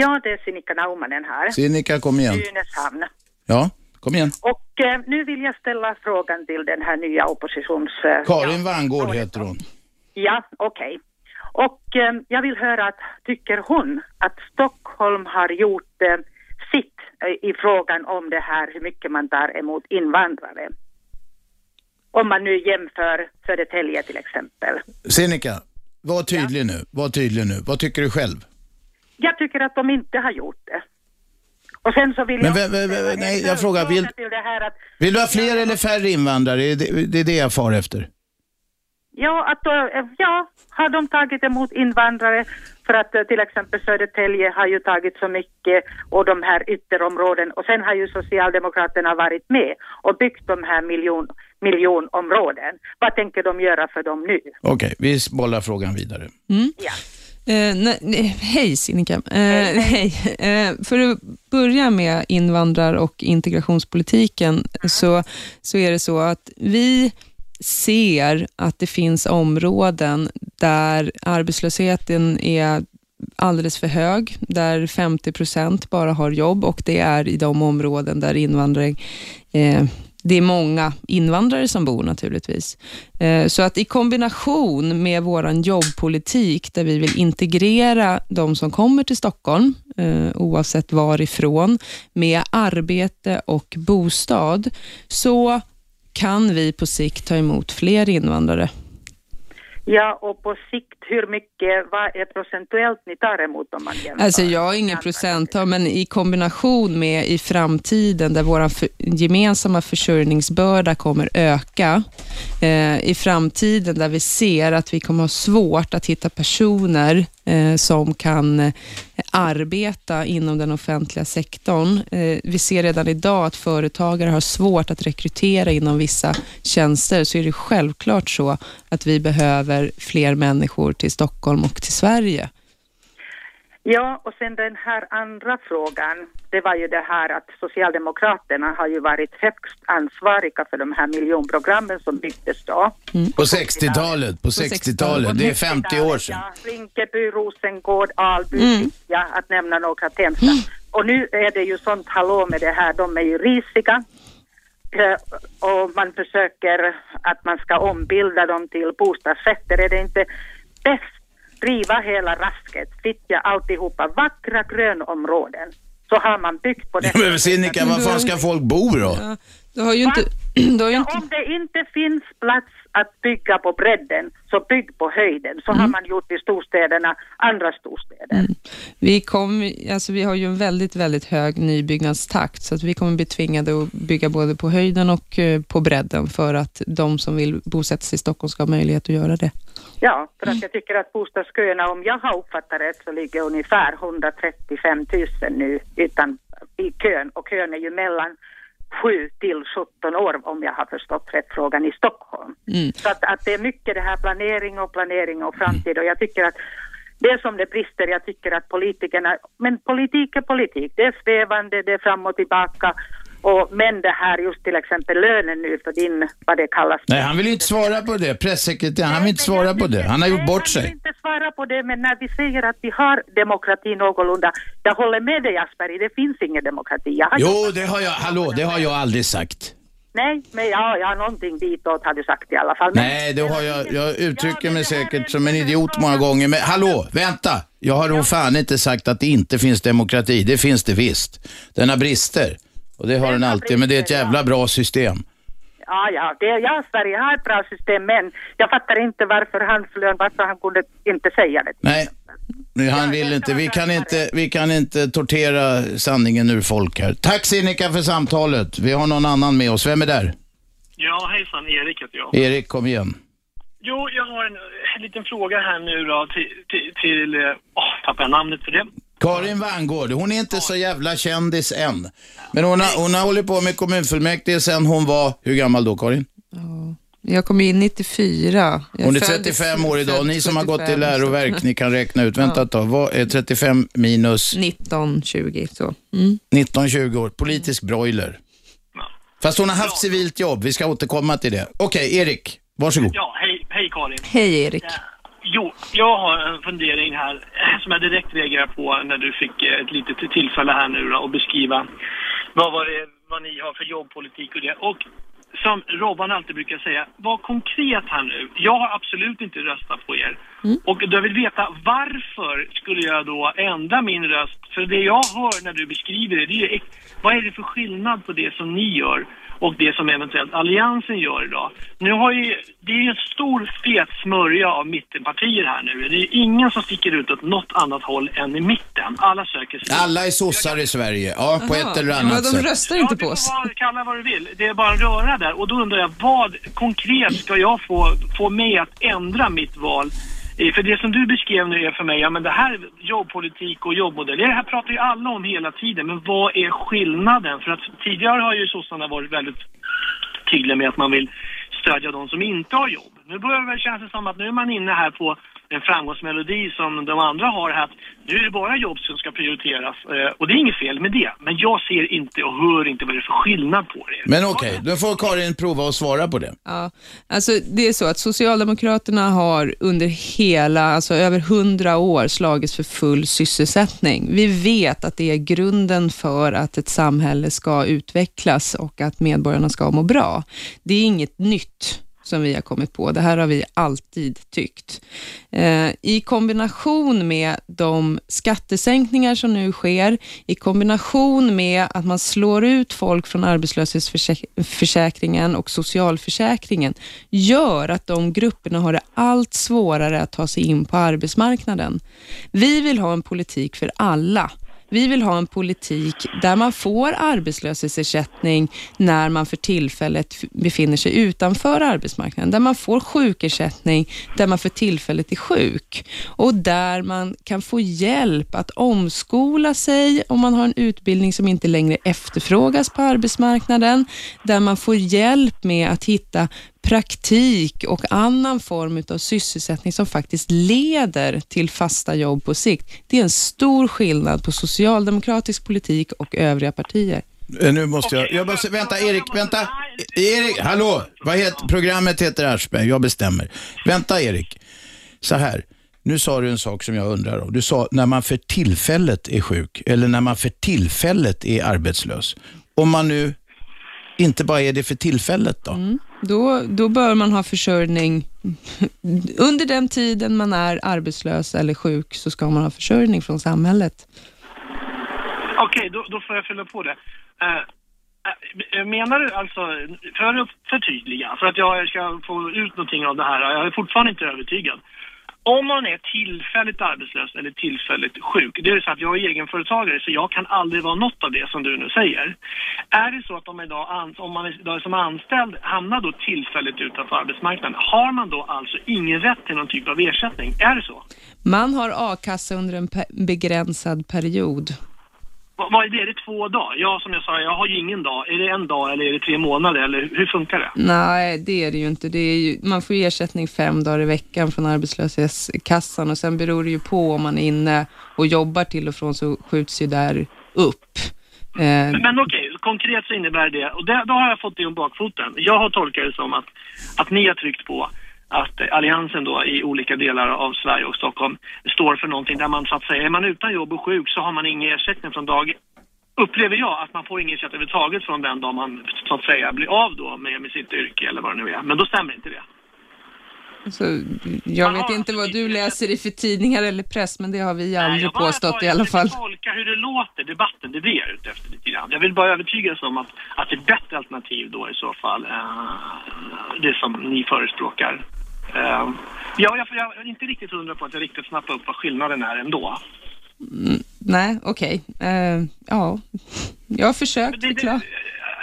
Ja, det är Sinikka Naumanen här. Sinikka, kom igen. Nynäshamn. Ja, kom igen. Och eh, nu vill jag ställa frågan till den här nya oppositions... Eh, Karin ja, Vangård heter hon. Ja, okej. Och eh, jag vill höra att tycker hon att Stockholm har gjort eh, sitt eh, i frågan om det här hur mycket man tar emot invandrare? Om man nu jämför Södertälje till exempel. Sinikka, var tydlig nu. Var tydlig nu. Vad tycker du själv? Jag tycker att de inte har gjort det. Och sen så vill Men jag... vä- vä- vä- ställa en nej, jag frågar, vill- att Vill du ha fler eller färre invandrare? Det, det är det jag far efter. Ja, att, eh, ja, har de tagit emot invandrare för att eh, till exempel Södertälje har ju tagit så mycket och de här ytterområden och sen har ju Socialdemokraterna varit med och byggt de här miljon, miljonområden. Vad tänker de göra för dem nu? Okej, vi bollar frågan vidare. Ja. Eh, nej, nej, hej Sinikka. Eh, hej. Eh, för att börja med invandrar och integrationspolitiken så, så är det så att vi ser att det finns områden där arbetslösheten är alldeles för hög, där 50 procent bara har jobb och det är i de områden där invandring eh, det är många invandrare som bor naturligtvis. Eh, så att i kombination med vår jobbpolitik där vi vill integrera de som kommer till Stockholm, eh, oavsett varifrån, med arbete och bostad, så kan vi på sikt ta emot fler invandrare. Ja, och på sikt, hur mycket, vad är procentuellt ni tar emot om man jämför? Alltså jag har ingen procenttal, men i kombination med i framtiden där vår för, gemensamma försörjningsbörda kommer öka, Eh, i framtiden där vi ser att vi kommer ha svårt att hitta personer eh, som kan eh, arbeta inom den offentliga sektorn. Vi ser redan idag att företagare har svårt att rekrytera inom vissa tjänster, så är det självklart så att vi behöver fler människor till Stockholm och till Sverige. Ja, och sen den här andra frågan, det var ju det här att Socialdemokraterna har ju varit högst ansvariga för de här miljonprogrammen som byggdes då. Mm. På 60-talet, på 60-talet, det är 50 år sedan. Ja, Rinkeby, Rosengård, Alby, mm. ja, att nämna några Tensta. Mm. Och nu är det ju sånt hallå med det här, de är ju risiga. Eh, och man försöker att man ska ombilda dem till bostadsrätter. Är det inte bäst riva hela rasket, Fittja, alltihopa, vackra grönområden. Så har man byggt på det. Men Sinikka, var fan ska folk bo då? Ja, du har ju inte... Du har ju inte... Ja, om det inte finns plats att bygga på bredden, så bygg på höjden. Så mm. har man gjort i storstäderna, andra storstäder. Mm. Vi, kom, alltså vi har ju en väldigt, väldigt hög nybyggnadstakt, så att vi kommer bli tvingade att bygga både på höjden och eh, på bredden för att de som vill bosätta sig i Stockholm ska ha möjlighet att göra det. Ja, för att jag tycker att bostadsköerna, om jag har uppfattat rätt, så ligger ungefär 135 000 nu utan, i kön. Och kön är ju mellan 7 till 17 år om jag har förstått rätt frågan i Stockholm. Mm. Så att, att det är mycket det här planering och planering och framtid. Och jag tycker att det som det brister, jag tycker att politikerna, men politik är politik, det är svävande, det är fram och tillbaka och, men det här just till exempel lönen nu för din, vad det kallas. Nej, han vill inte svara på det. Pressekreteraren, han vill inte svara på det. Han har gjort bort sig. Han vill inte svara på det, men när vi säger att vi har demokrati någorlunda, jag håller med dig Asperger, det finns ingen demokrati. jo, det har jag, hallå, det har jag aldrig sagt. Nej, men ja, ja, någonting ditåt har du sagt i alla fall. Men, Nej, det har jag, jag uttrycker mig säkert som en idiot många gånger. Men hallå, vänta! Jag har nog fan inte sagt att det inte finns demokrati. Det finns det visst. Den har brister. Och det har den alltid, men det är ett jävla bra system. Ja, ja, det, ja, Sverige har ett bra system, men jag fattar inte varför han flön, varför han kunde inte säga det. Nej, han vill inte. Vi kan inte, vi kan inte tortera sanningen ur folk här. Tack Sinikka för samtalet. Vi har någon annan med oss. Vem är där? Ja, hejsan. Erik heter jag. Erik, kom igen. Jo, jag har en, en liten fråga här nu då till, till, till oh, tappar jag namnet för det? Karin Vangård, hon är inte så jävla kändis än. Men hon har, hon har hållit på med kommunfullmäktige sen hon var, hur gammal då Karin? Jag kom in 94. Jag hon är 35 år idag. Ni som har gått i läroverk, ni kan räkna ut. Vänta ett tag, vad är 35 minus? 19, 20 så. Mm. 19, 20 år. Politisk broiler. Fast hon har haft civilt jobb, vi ska återkomma till det. Okej, okay, Erik, varsågod. Ja, hej, hej Karin. Hej Erik. Jo, jag har en fundering här eh, som jag direkt reagerar på när du fick eh, ett litet tillfälle här nu då, och beskriva vad, var det, vad ni har för jobbpolitik och det. Och som Robban alltid brukar säga, var konkret här nu. Jag har absolut inte röstat på er. Mm. Och jag vill veta varför skulle jag då ändra min röst? För det jag hör när du beskriver det, det är vad är det för skillnad på det som ni gör och det som eventuellt Alliansen gör idag. Nu har ju, det är en stor fet smörja av mittenpartier här nu. Det är ingen som sticker ut åt något annat håll än i mitten. Alla söker sig. Alla är sossar i Sverige, ja på Aha. ett eller annat ja, de sätt. röstar inte på oss. Ja, kalla vad du vill. Det är bara en röra där. Och då undrar jag, vad konkret ska jag få, få mig att ändra mitt val för det som du beskrev nu är för mig, ja men det här jobbpolitik och jobbmodell, det här pratar ju alla om hela tiden, men vad är skillnaden? För att tidigare har ju sossarna varit väldigt tydliga med att man vill stödja de som inte har jobb. Nu börjar det väl kännas som att nu är man inne här på en framgångsmelodi som de andra har här. Att nu är det bara jobb som ska prioriteras. Eh, och det är inget fel med det. Men jag ser inte och hör inte vad det är för skillnad på det. Men okej, då får Karin prova att svara på det. Ja, alltså det är så att Socialdemokraterna har under hela, alltså över hundra år slagits för full sysselsättning. Vi vet att det är grunden för att ett samhälle ska utvecklas och att medborgarna ska må bra. Det är inget nytt som vi har kommit på. Det här har vi alltid tyckt. Eh, I kombination med de skattesänkningar som nu sker, i kombination med att man slår ut folk från arbetslöshetsförsäkringen och socialförsäkringen, gör att de grupperna har det allt svårare att ta sig in på arbetsmarknaden. Vi vill ha en politik för alla vi vill ha en politik där man får arbetslöshetsersättning när man för tillfället befinner sig utanför arbetsmarknaden. Där man får sjukersättning där man för tillfället är sjuk och där man kan få hjälp att omskola sig om man har en utbildning som inte längre efterfrågas på arbetsmarknaden. Där man får hjälp med att hitta praktik och annan form av sysselsättning som faktiskt leder till fasta jobb på sikt. Det är en stor skillnad på socialdemokratisk politik och övriga partier. Eh, Nu måste jag, jag måste, vänta Erik, vänta. Erik, hallå, vad heter, programmet heter Aschberg, jag bestämmer. Vänta Erik, så här. Nu sa du en sak som jag undrar om. Du sa när man för tillfället är sjuk eller när man för tillfället är arbetslös. Om man nu inte bara är det för tillfället då? Då, då bör man ha försörjning. Under den tiden man är arbetslös eller sjuk så ska man ha försörjning från samhället. Okej, då, då får jag fylla på det. Uh, menar du alltså, för att förtydliga, för att jag ska få ut någonting av det här, jag är fortfarande inte övertygad. Om man är tillfälligt arbetslös eller tillfälligt sjuk, det är så att jag är egenföretagare så jag kan aldrig vara något av det som du nu säger. Är det så att om, idag, om man idag som anställd hamnar då tillfälligt utanför arbetsmarknaden, har man då alltså ingen rätt till någon typ av ersättning? Är det så? Man har a-kassa under en pe- begränsad period. Vad, är det? Är det två dagar? Ja, som jag sa, jag har ju ingen dag. Är det en dag eller är det tre månader eller hur funkar det? Nej, det är det ju inte. Det är ju, man får ersättning fem dagar i veckan från arbetslöshetskassan och sen beror det ju på om man är inne och jobbar till och från så skjuts ju där upp. Eh, Men okej, konkret så innebär det, och det, då har jag fått det om bakfoten. Jag har tolkat det som att, att ni har tryckt på att Alliansen då i olika delar av Sverige och Stockholm står för någonting där man så att säga, är man utan jobb och sjuk så har man ingen ersättning från dag Upplever jag att man får ingen ersättning överhuvudtaget från den dag man så att säga blir av då med, med sitt yrke eller vad det nu är. Men då stämmer inte det. så jag vet inte vad du läser i för tidningar eller press, men det har vi aldrig bara påstått i alla fall. Jag vill tolka hur det låter, debatten, det är det jag är ute efter lite grann. Jag vill bara övertygas om att, att det är bättre alternativ då i så fall, eh, det som ni förespråkar. Eh, ja, jag, jag är inte riktigt hundra på att jag riktigt snappar upp vad skillnaden är ändå. Nej, okej. Eh, ja, jag har försökt Det- det- förklara.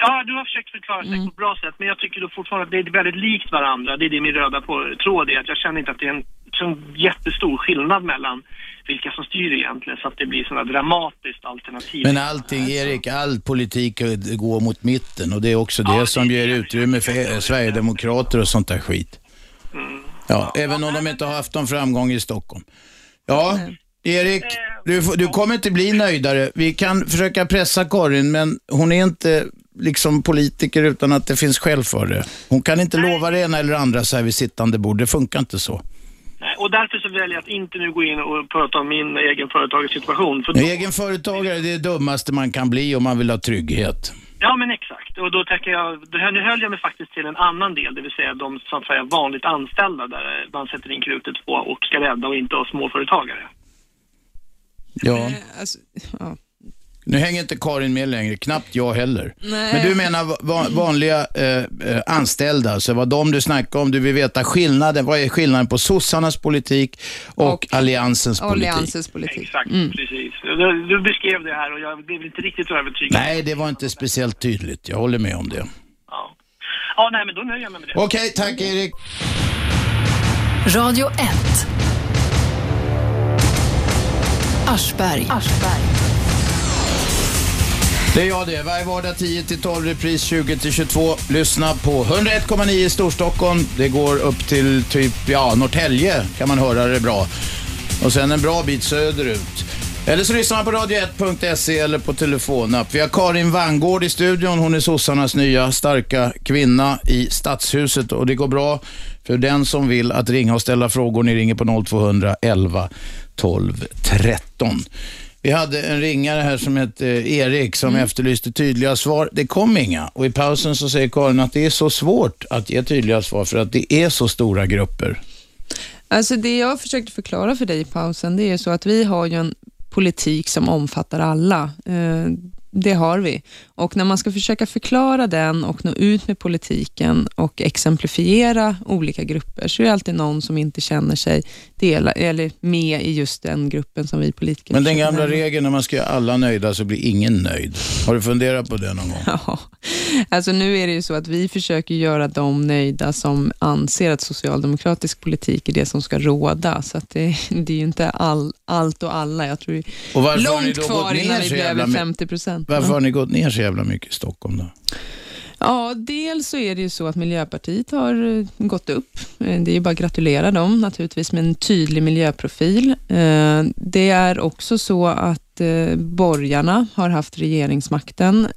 Ja, du har försökt förklara sig på ett bra sätt, men jag tycker då fortfarande att det är väldigt likt varandra. Det är det min röda på, tråd är, att jag känner inte att det är en sån jättestor skillnad mellan vilka som styr egentligen, så att det blir sådana dramatiskt alternativ. Men allting, Erik, all politik går mot mitten och det är också det som ger utrymme för eh, Sverigedemokrater och sånt där skit. Ja, även om de inte har haft någon framgång i Stockholm. Ja, Erik, du, får- du kommer inte bli nöjdare. Vi kan försöka pressa Karin, men hon är inte liksom politiker utan att det finns skäl för det. Hon kan inte lova det ena eller andra så här vid sittande bord. Det funkar inte så. Nej, Och därför så väljer jag att inte nu gå in och prata om min egen företagssituation. För då, Egen företagare det är det dummaste man kan bli om man vill ha trygghet. Ja, men exakt. Och då tänker jag, det här, nu höll jag mig faktiskt till en annan del, det vill säga de så att säga vanligt anställda där man sätter in krutet på och ska rädda och inte ha småföretagare. Ja. Eh, Alltså, ja. Nu hänger inte Karin med längre, knappt jag heller. Nej. Men du menar va- va- vanliga eh, eh, anställda, så vad de du snackar om, du vill veta skillnaden, vad är skillnaden på sossarnas politik och, Och alliansens politik? Alliansens politik. Exakt, precis. Du, du beskrev det här och jag blev inte riktigt övertygad. Nej, det var inte speciellt tydligt, jag håller med om det. Ja. ja, nej men då nöjer jag mig med det. Okej, tack Erik. Radio 1. Aschberg. Det är jag det. Varje vardag 10-12, repris 20-22. Lyssna på 101,9 i Storstockholm. Det går upp till typ, ja, Norrtälje kan man höra det bra. Och sen en bra bit söderut. Eller så lyssnar man på radio1.se eller på telefonapp. Vi har Karin Vangård i studion. Hon är sossarnas nya starka kvinna i Stadshuset och det går bra för den som vill att ringa och ställa frågor. Ni ringer på 0200 11 12 13. Vi hade en ringare här som hette Erik som efterlyste tydliga svar. Det kom inga och i pausen så säger Karin att det är så svårt att ge tydliga svar för att det är så stora grupper. Alltså det jag försökte förklara för dig i pausen, det är så att vi har ju en politik som omfattar alla. Det har vi. Och när man ska försöka förklara den och nå ut med politiken och exemplifiera olika grupper, så är det alltid någon som inte känner sig dela, eller med i just den gruppen som vi politiker Men den gamla regeln när man ska göra alla nöjda så blir ingen nöjd. Har du funderat på det någon gång? Ja, alltså nu är det ju så att vi försöker göra dem nöjda som anser att socialdemokratisk politik är det som ska råda. Så att det, det är ju inte all, allt och alla. Jag tror det är långt kvar innan vi blir över my- 50 procent. Varför har ni gått ner så jävla mycket i Stockholm då? Ja, dels så är det ju så att Miljöpartiet har eh, gått upp. Eh, Det är ju bara att gratulera dem naturligtvis med en tydlig miljöprofil. Eh, Det är också så att borgarna har haft regeringsmakten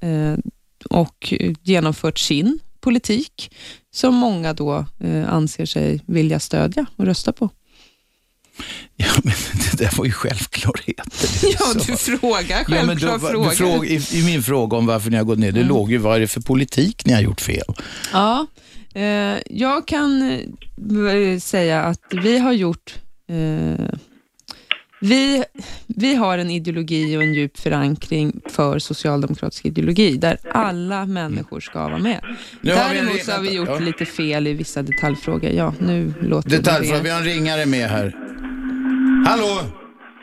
och genomfört sin politik som många då anser sig vilja stödja och rösta på. Ja, men det där var ju självklarheter. Ja, du frågar Ja, men då, fråga. du fråg, i, I min fråga om varför ni har gått ner, det Mm. låg ju vad är det för politik ni har gjort fel? Ja, eh, jag kan eh, säga att vi har gjort... Eh, vi, vi har en ideologi och en djup förankring för socialdemokratisk ideologi, där alla människor ska vara med. Nu har vi en Däremot så har vi gjort ja. lite fel i vissa detaljfrågor. Ja, nu låter det Detaljfråga, det. vi har en ringare med här. Hallå?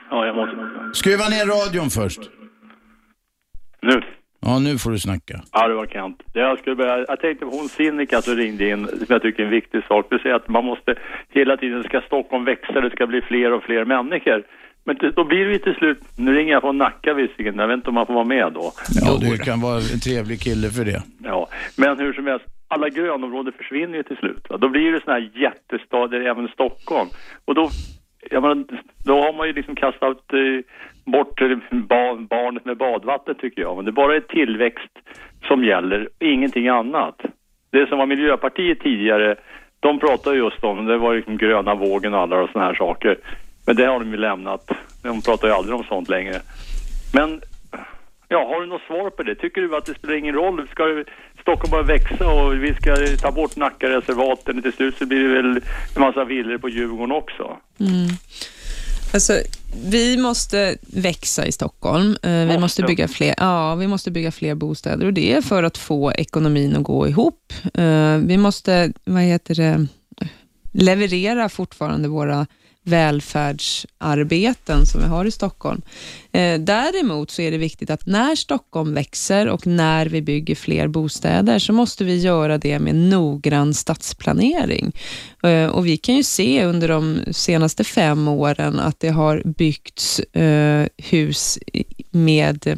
Ja, jag måste... Skruva ner radion först. Nu. Ja, nu får du snacka. Ja, det var Kent. Jag, skulle börja, jag tänkte på hon Sinikka som ringde in, som jag tycker är en viktig sak. Du säger att man måste hela tiden, ska Stockholm växa, det ska bli fler och fler människor. Men då blir det till slut, nu ringer jag från Nacka visserligen, jag vet inte om man får vara med då. Ja, du kan vara en trevlig kille för det. Ja, men hur som helst, alla grönområden försvinner ju till slut. Va? Då blir det sådana här jättestader, även Stockholm. Och då, jag menar, då har man ju liksom kastat eh, bort eh, barnet med badvattnet tycker jag. Men det bara är tillväxt som gäller, ingenting annat. Det som var Miljöpartiet tidigare, de pratade just om, det var liksom gröna vågen och alla sådana här saker. Men det har de ju lämnat. De pratar ju aldrig om sånt längre. Men Ja, har du något svar på det? Tycker du att det spelar ingen roll? Ska du, Stockholm bara växa och vi ska ta bort Nackareservaten? Till slut så blir det väl en massa villor på Djurgården också. Mm. Alltså, vi måste växa i Stockholm. Eh, vi, Måste? måste bygga fler, ja, vi måste bygga fler bostäder och det är för att få ekonomin att gå ihop. Eh, vi måste, vad heter det, leverera fortfarande våra välfärdsarbeten som vi har i Stockholm. Eh, däremot så är det viktigt att när Stockholm växer och när vi bygger fler bostäder så måste vi göra det med noggrann stadsplanering. Eh, och vi kan ju se under de senaste fem åren att det har byggts eh, hus med eh,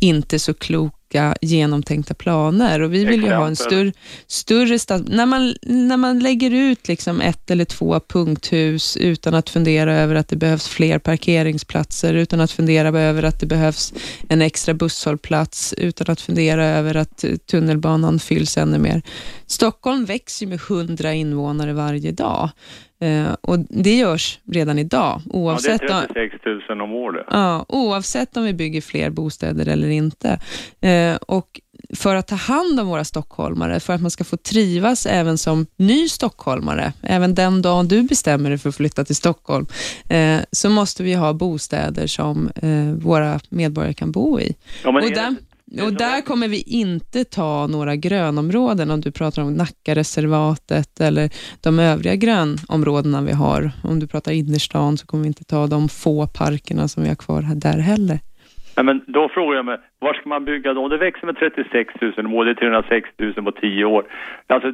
inte så klok kloka genomtänkta planer och vi vill ju ha en Exempel? större, större stad... När man, när man lägger ut liksom ett eller två punkthus utan att fundera över att det behövs fler parkeringsplatser, utan att fundera över att det behövs en extra busshållplats, utan att fundera över att tunnelbanan fylls ännu mer. Stockholm växer med 100 invånare varje dag eh, och det görs redan idag Ja, det oavsett är om- 36 000 om året. Ja, oavsett om vi bygger fler bostäder eller inte. Eh, och för att ta hand om våra stockholmare, för att man ska få trivas även som ny stockholmare, även den dagen du bestämmer dig för att flytta till Stockholm, eh, så måste vi ha bostäder som våra medborgare kan bo i. Ja, men och är det- och där kommer vi inte ta några grönområden, om du pratar om Nackareservatet eller de övriga grönområdena vi har. Om du pratar innerstan så kommer vi inte ta de få parkerna som vi har kvar där heller. Nej, men då frågar jag mig, var ska man bygga då? Om det växer med 36 000 om året, det är 360 000 på 10 år. Alltså,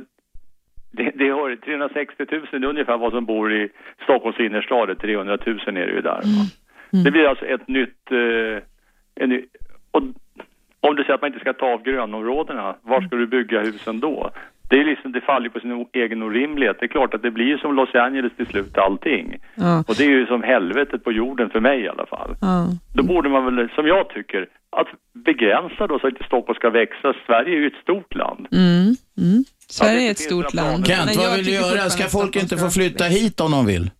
det, det har, 360 000 det är ungefär vad som bor i Stockholms innerstad, 300 000 är det ju där. va? Det blir alltså ett nytt... Eh, en och Om du säger att man inte ska ta av grönområdena, var ska du bygga husen då? Det, är liksom, det faller på sin egen orimlighet. Det är klart att det blir som Los Angeles till slut allting. Ja. Och det är ju som helvetet på jorden för mig i alla fall. Ja. Då borde man väl, som jag tycker, att begränsa då så att inte Stockholm ska växa. Sverige är ju ett stort land. Mm. Mm. Sverige det är ett stort land. Kent, vad jag vill du göra? Ska folk inte få flytta hit om de vill?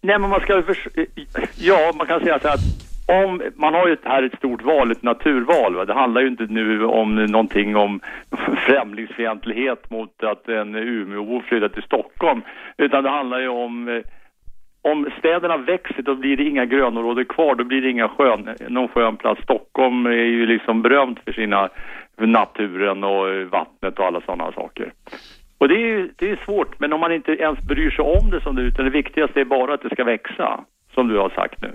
Nej, men man ska Ja, man kan säga så här att om, man har ju här ett stort val, ett naturval. Va? Det handlar ju inte nu om någonting om främlingsfientlighet mot att en Umeåbo flyttar till Stockholm. Utan det handlar ju om eh, om städerna växer då blir det inga grönområden kvar, då blir det inga skön, någon skön plats. Stockholm är ju liksom berömt för sina för naturen och eh, vattnet och alla sådana saker. Och det är ju det är svårt, men om man inte ens bryr sig om det som det är, utan det viktigaste är bara att det ska växa, som du har sagt nu.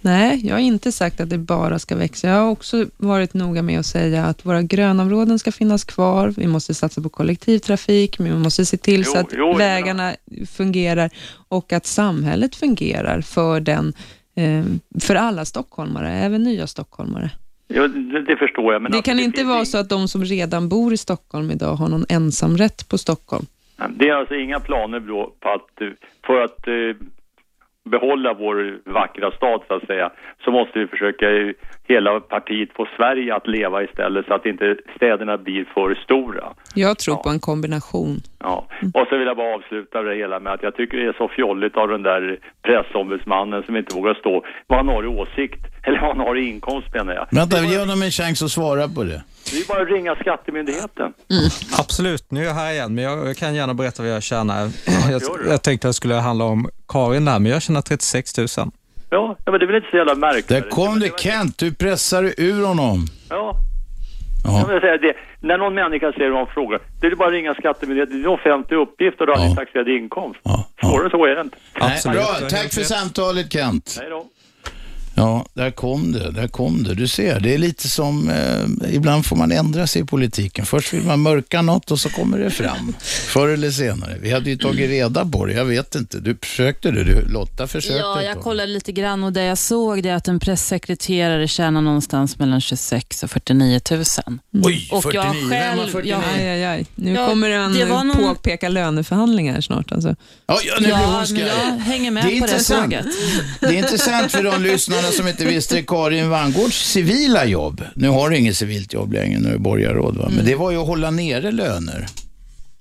Nej, jag har inte sagt att det bara ska växa. Jag har också varit noga med att säga att våra grönområden ska finnas kvar. Vi måste satsa på kollektivtrafik, vi måste se till Jo, så att jo, vägarna fungerar och att samhället fungerar för, den, eh, för alla stockholmare, även nya stockholmare. Ja, det, det förstår jag. Men det kan inte finns vara så att de som redan bor i Stockholm idag har någon ensamrätt på Stockholm. Det är alltså inga planer då på att, eh, för att eh, behålla vår vackra stad så att säga, så måste vi försöka i hela partiet få Sverige att leva istället så att inte städerna blir för stora. Jag tror Ja. på en kombination. Ja, och så vill jag bara avsluta det hela med att jag tycker det är så fjolligt av den där pressombudsmannen som inte vågar stå vad han har i åsikt, eller vad han har i inkomst menar jag. Vänta, ge honom en chans att svara på det. Det är bara att ringa Skattemyndigheten. Absolut, nu är jag här igen, men jag kan gärna berätta vad jag tjänar. Jag, jag tänkte att det skulle handla om Karin där, men jag tjänar 36 000. Ja, men det är väl inte så jävla märkligt. Där kom det Kent, du pressar ur honom. Ja, Ja. Jag vill säga det, när någon människa säger och frågar, det är bara att ringa Skattemyndigheten, det är en offentlig uppgift och du har Ja. taxerad inkomst. Ja. Svårare så är det inte. Nej, Absolut, bra, tack för samtalet Kent. Nej då. Ja, där kom det, där kom det. Du ser, det är lite som, eh, ibland får man ändra sig i politiken. Först vill man mörka något och så kommer det fram. Förr eller senare. Vi hade ju tagit reda på det, jag vet inte. Du försökte du, du Lotta försökte. Ja, jag kollade lite grann och det jag såg det är att en pressekreterare tjänar någonstans mellan 26 och 49 000. Oj, Och 49, jag vem själv- har 49? jag- Aj, aj, aj. Nu Ja, kommer en det var någon- påpeka löneförhandlingar snart. Alltså. Ja, ja, nu blir hon Ja, men skraj. jag hänger med Det är på det intressant. tåget. Det är intressant för de lyssnarna som inte visste Karin Vangårds civila jobb. Nu har du inget civilt jobb längre, nu är du borgarråd va? Men det var ju att hålla nere löner.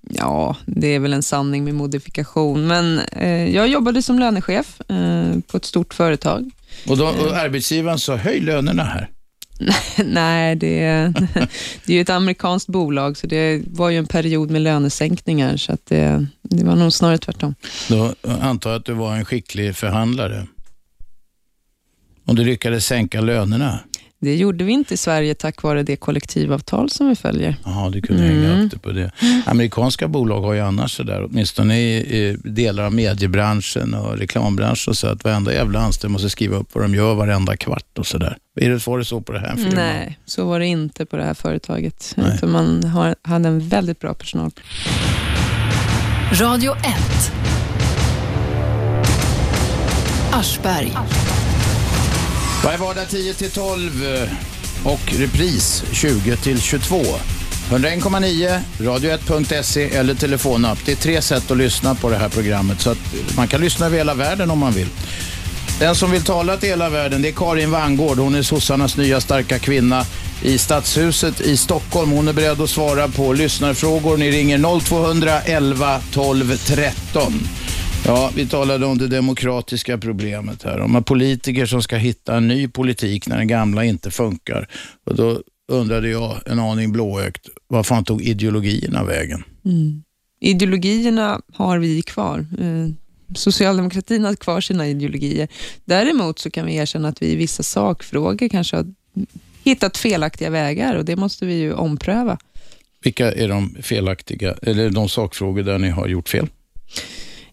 Ja, det är väl en sanning med modifikation. Men eh, jag jobbade som lönechef eh, på ett stort företag. Och, då, och arbetsgivaren sa, höj lönerna här. Nej, det, det är ju ett amerikanskt bolag, så det var ju en period med lönesänkningar, så att det, det var nog snarare tvärtom. Då antar jag att du var en skicklig förhandlare. Om du lyckades sänka lönerna. Det gjorde vi inte i Sverige tack vare det kollektivavtal som vi följer. Jaha, du kunde hänga upp det på det. Amerikanska bolag har ju annars sådär, åtminstone i, i delar av mediebranschen och reklambranschen, så att varenda jävla anställd måste skriva upp vad de gör varenda kvart och sådär. Var det så på det här firman? Nej, så var det inte på det här företaget. Utan man har, hade en väldigt bra personal. Radio 1. Aschberg. Varje vardag 10 till 12 och repris 20 till 22. 101,9, radio1.se eller telefonapp. Det är tre sätt att lyssna på det här programmet så att man kan lyssna över hela världen om man vill. Den som vill tala till hela världen det är Karin Vangård. Hon är sossarnas nya starka kvinna i Stadshuset i Stockholm. Hon är beredd att svara på lyssnarfrågor. Ni ringer 0211 12 13. Ja, vi talade om det demokratiska problemet här. Om politiker som ska hitta en ny politik när den gamla inte funkar. Och då undrade jag en aning blåögt, vad fan tog ideologierna vägen? Ideologierna har vi kvar. Eh, Socialdemokratin har kvar sina ideologier. Däremot så kan vi erkänna att vi i vissa sakfrågor kanske har hittat felaktiga vägar och det måste vi ju ompröva. Vilka är de felaktiga, eller de sakfrågor där ni har gjort fel?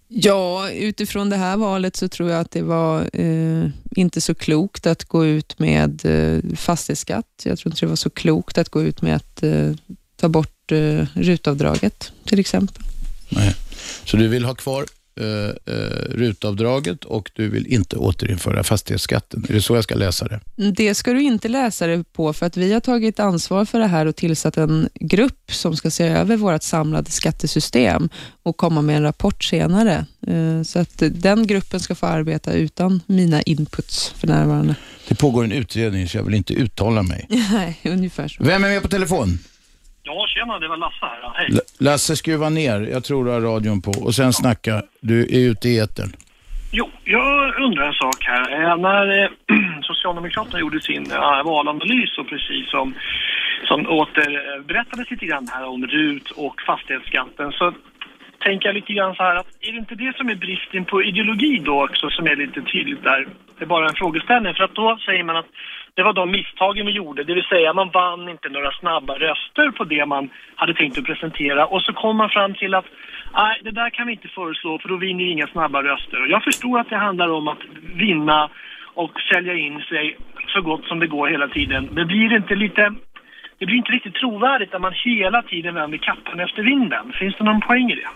Ja, utifrån det här valet så tror jag att det var eh, inte så klokt att gå ut med eh, fastighetsskatt. Jag tror inte det var så klokt att gå ut med att eh, ta bort eh, rutavdraget till exempel. Nej. Så du vill ha kvar eh, eh, rutavdraget och du vill inte återinföra fastighetsskatten. Är det så jag ska läsa det? Det ska du inte läsa det på, för att vi har tagit ansvar för det här och tillsatt en grupp som ska se över vårt samlade skattesystem och komma med en rapport senare. Eh, Så att den gruppen ska få arbeta utan mina inputs för närvarande. Det pågår en utredning så jag vill inte uttala mig. Nej, ungefär så. Vem är med på telefon? Ja, tjena, det var Lasse här. Hej. L- Lasse, skruva ner. Jag tror du har radion på. Och sen snacka. Du är ute i etern. Jo, jag undrar en sak här. Eh, När eh, Socialdemokraterna gjorde sin eh, valanalys och precis som, som återberättades lite grann här om RUT och fastighetsskatten så tänker jag lite grann så här att är det inte det som är bristen på ideologi då också som är lite tydligt där? Det är bara en frågeställning för att då säger man att det var de misstagen vi gjorde, det vill säga man vann inte några snabba röster på det man hade tänkt att presentera och så kom man fram till att nej, det där kan vi inte föreslå för då vinner vi inga snabba röster. Och jag förstår att det handlar om att vinna och sälja in sig så gott som det går hela tiden. Men blir det inte lite det blir inte riktigt trovärdigt när man hela tiden vänder kappan efter vinden. Finns det någon poäng i det?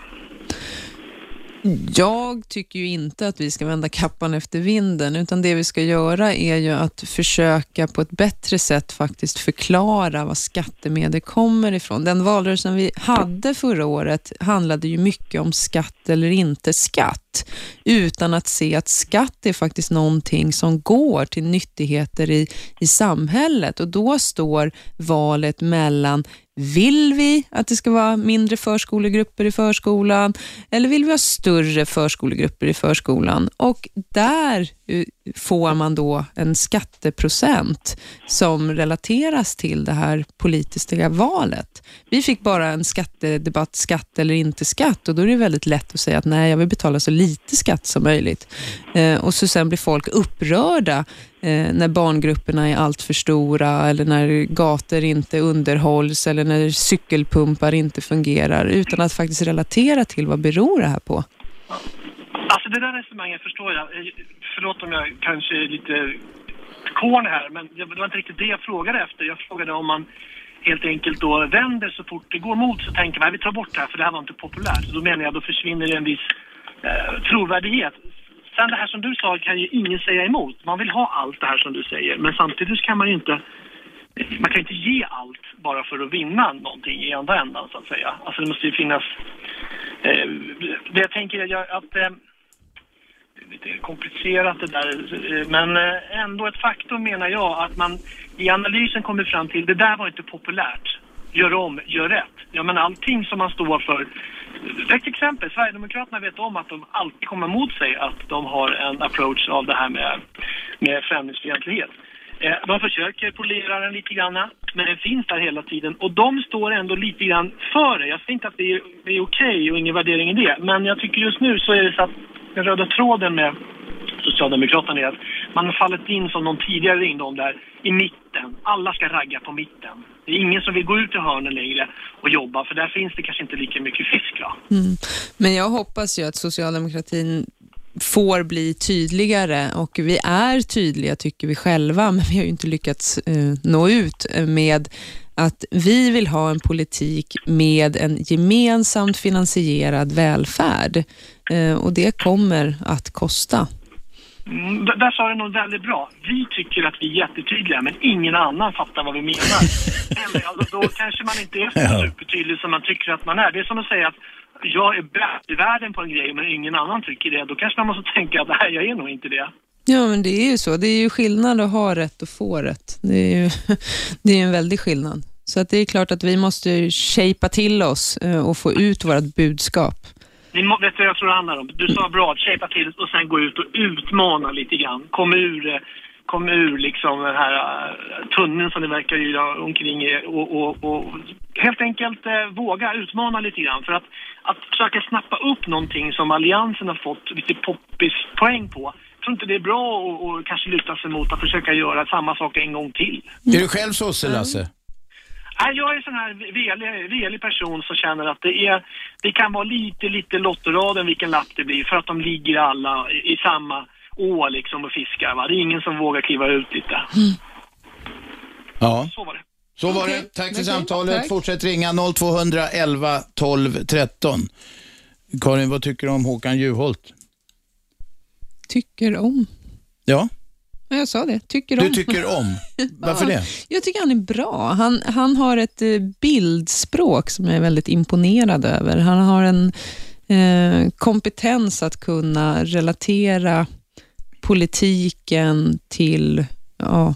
Jag tycker ju inte att vi ska vända kappan efter vinden, utan det vi ska göra är ju att försöka på ett bättre sätt faktiskt förklara var skattemedel kommer ifrån. Den valrörelsen vi hade förra året handlade ju mycket om skatt eller inte skatt, utan att se att skatt är faktiskt någonting som går till nyttigheter i, i samhället och då står valet mellan vill vi att det ska vara mindre förskolegrupper i förskolan eller vill vi ha större förskolegrupper i förskolan? Och där eh, får man då en skatteprocent som relateras till det här politiska valet. Vi fick bara en skattedebatt, skatt eller inte skatt och då är det väldigt lätt att säga att nej, jag vill betala så lite skatt som möjligt. Eh, och så sen blir folk upprörda eh, när barngrupperna är allt för stora eller när gator inte underhålls eller när cykelpumpar inte fungerar utan att faktiskt relatera till vad beror det här på. Alltså det där resonemanget förstår jag. Eh, förlåt om jag kanske är lite corny här, men det var inte riktigt det jag frågade efter. Jag frågade om man helt enkelt då vänder så fort det går mot så tänker man vi tar bort det här för det här var inte populärt. Så då menar jag då försvinner det en viss eh, trovärdighet. Sen det här som du sa kan ju ingen säga emot. Man vill ha allt det här som du säger, men samtidigt kan man ju inte man kan inte ge allt bara för att vinna någonting i andra ändan så att säga. Alltså det måste ju finnas... Eh, det jag tänker är att... Eh, lite komplicerat det där, eh, men eh, ändå ett faktum menar jag att man i analysen kommer fram till det där var inte populärt. Gör om, gör rätt. Ja men allting som man står för. Ett exempel, Sverigedemokraterna vet om att de alltid kommer emot sig att de har en approach av det här med, med främlingsfientlighet. Eh, de försöker polera den lite grann, men den finns där hela tiden. Och de står ändå lite grann för det. Jag säger inte att det är, det är okej och ingen värdering i det. Men jag tycker just nu så är det så att den röda tråden med Socialdemokraterna är att man har fallit in som någon tidigare ringde om där, i mitten. Alla ska ragga på mitten. Det är ingen som vill gå ut i hörnen längre och jobba, för där finns det kanske inte lika mycket fisk. Va? Mm. Men jag hoppas ju att socialdemokratin får bli tydligare och vi är tydliga tycker vi själva, men vi har ju inte lyckats eh, nå ut eh, med att vi vill ha en politik med en gemensamt finansierad välfärd eh, och det kommer att kosta. Mm, där sa du nog väldigt bra. Vi tycker att vi är jättetydliga, men ingen annan fattar vad vi menar. Eller, alltså, då kanske man inte är så supertydlig som man tycker att man är. Det är som att säga att jag är bäst i världen på en grej, men ingen annan tycker det. Då kanske man måste tänka att nej, jag är nog inte det. Ja, men det är ju så. Det är ju skillnad att ha rätt och få rätt. Det är ju det är en väldig skillnad. Så att det är klart att vi måste shapea till oss eh, och få ut vårt budskap. Ni må, vet du vad jag tror det handlar om? Du sa bra, att shapea till och sen gå ut och utmana lite grann. Kom ur, eh, kom ur liksom den här eh, tunneln som ni verkar yra omkring er och, och, och helt enkelt eh, våga utmana lite grann. För att, att försöka snappa upp någonting som Alliansen har fått lite poppis-poäng på. Tror inte det är bra att och kanske luta sig mot att försöka göra samma sak en gång till. Är du själv sosse, Lasse? Nej, jag är en sån här velig, velig person som känner att det, är, det kan vara lite, lite lottoraden vilken lapp det blir för att de ligger alla i, i samma å liksom och fiskar. Va? Det är ingen som vågar kliva ut lite. Ja. Så var det. Så var Okej. det. Tack för Okej, samtalet. tack. Fortsätt ringa 0211 12 13. Karin, vad tycker du om Håkan Juholt? Tycker om. Ja, Ja, Jag sa det, tycker om. du tycker om. Varför det? Jag tycker han är bra. Han, han har ett eh, bildspråk som jag är väldigt imponerad över. Han har en eh, kompetens att kunna relatera politiken till ja,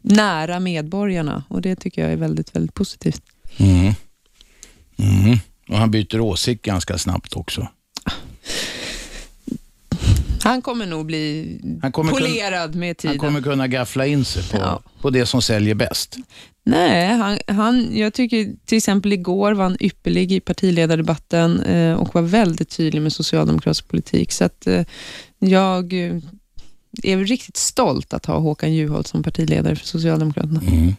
nära medborgarna och det tycker jag är väldigt, väldigt positivt. Mm. Mm. Och han byter åsikt ganska snabbt också. Han kommer nog bli polerad med tiden. Han kommer kunna gaffla in sig på, Ja. på det som säljer bäst. Nej, han, han, jag tycker till exempel igår var han ypperlig i partiledardebatten eh, och var väldigt tydlig med socialdemokratisk politik. Så att eh, jag eh, är riktigt stolt att ha Håkan Juholt som partiledare för Socialdemokraterna. Mm.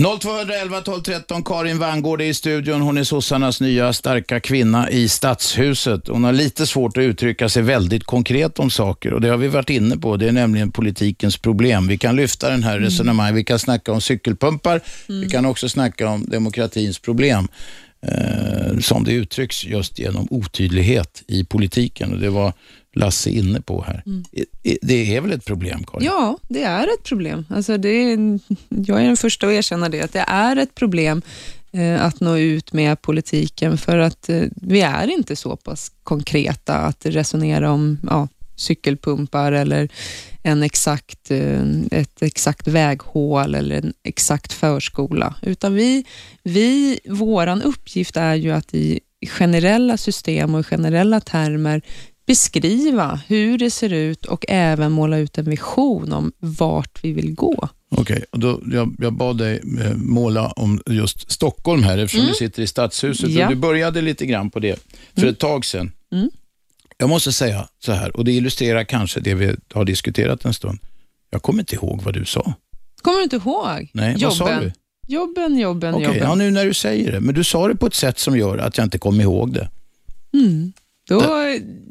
0211 12 13, Karin Vangård är i studion. Hon är sossarnas nya starka kvinna i Stadshuset. Hon har lite svårt att uttrycka sig väldigt konkret om saker och det har vi varit inne på. Det är nämligen politikens problem. Vi kan lyfta den här resonemanget. Vi kan snacka om cykelpumpar. Vi kan också snacka om demokratins problem eh, som det uttrycks just genom otydlighet i politiken och det var Lasse inne på här. I- Det är väl ett problem, Karin? Ja, det är ett problem. Alltså det är, jag är den första att erkänna det, att det är ett problem eh, att nå ut med politiken för att eh, vi är inte så pass konkreta att resonera om ja, cykelpumpar eller en exakt, eh, ett exakt väghål eller en exakt förskola. Utan vi, vi, våran uppgift är ju att i generella system och generella termer beskriva hur det ser ut och även måla ut en vision om vart vi vill gå. Okej, då, jag, jag bad dig eh, måla om just Stockholm här eftersom Mm. du sitter i Stadshuset. Ja. Och du började lite grann på det för ett tag sedan. Mm. Jag måste säga så här, och det illustrerar kanske det vi har diskuterat en stund. Jag kommer inte ihåg vad du sa. Kommer du inte ihåg? Nej, jobben. vad sa du? Jobben, jobben, Okej, jobben. ja, nu när du säger det. Men du sa det på ett sätt som gör att jag inte kommer ihåg det. Mm. Då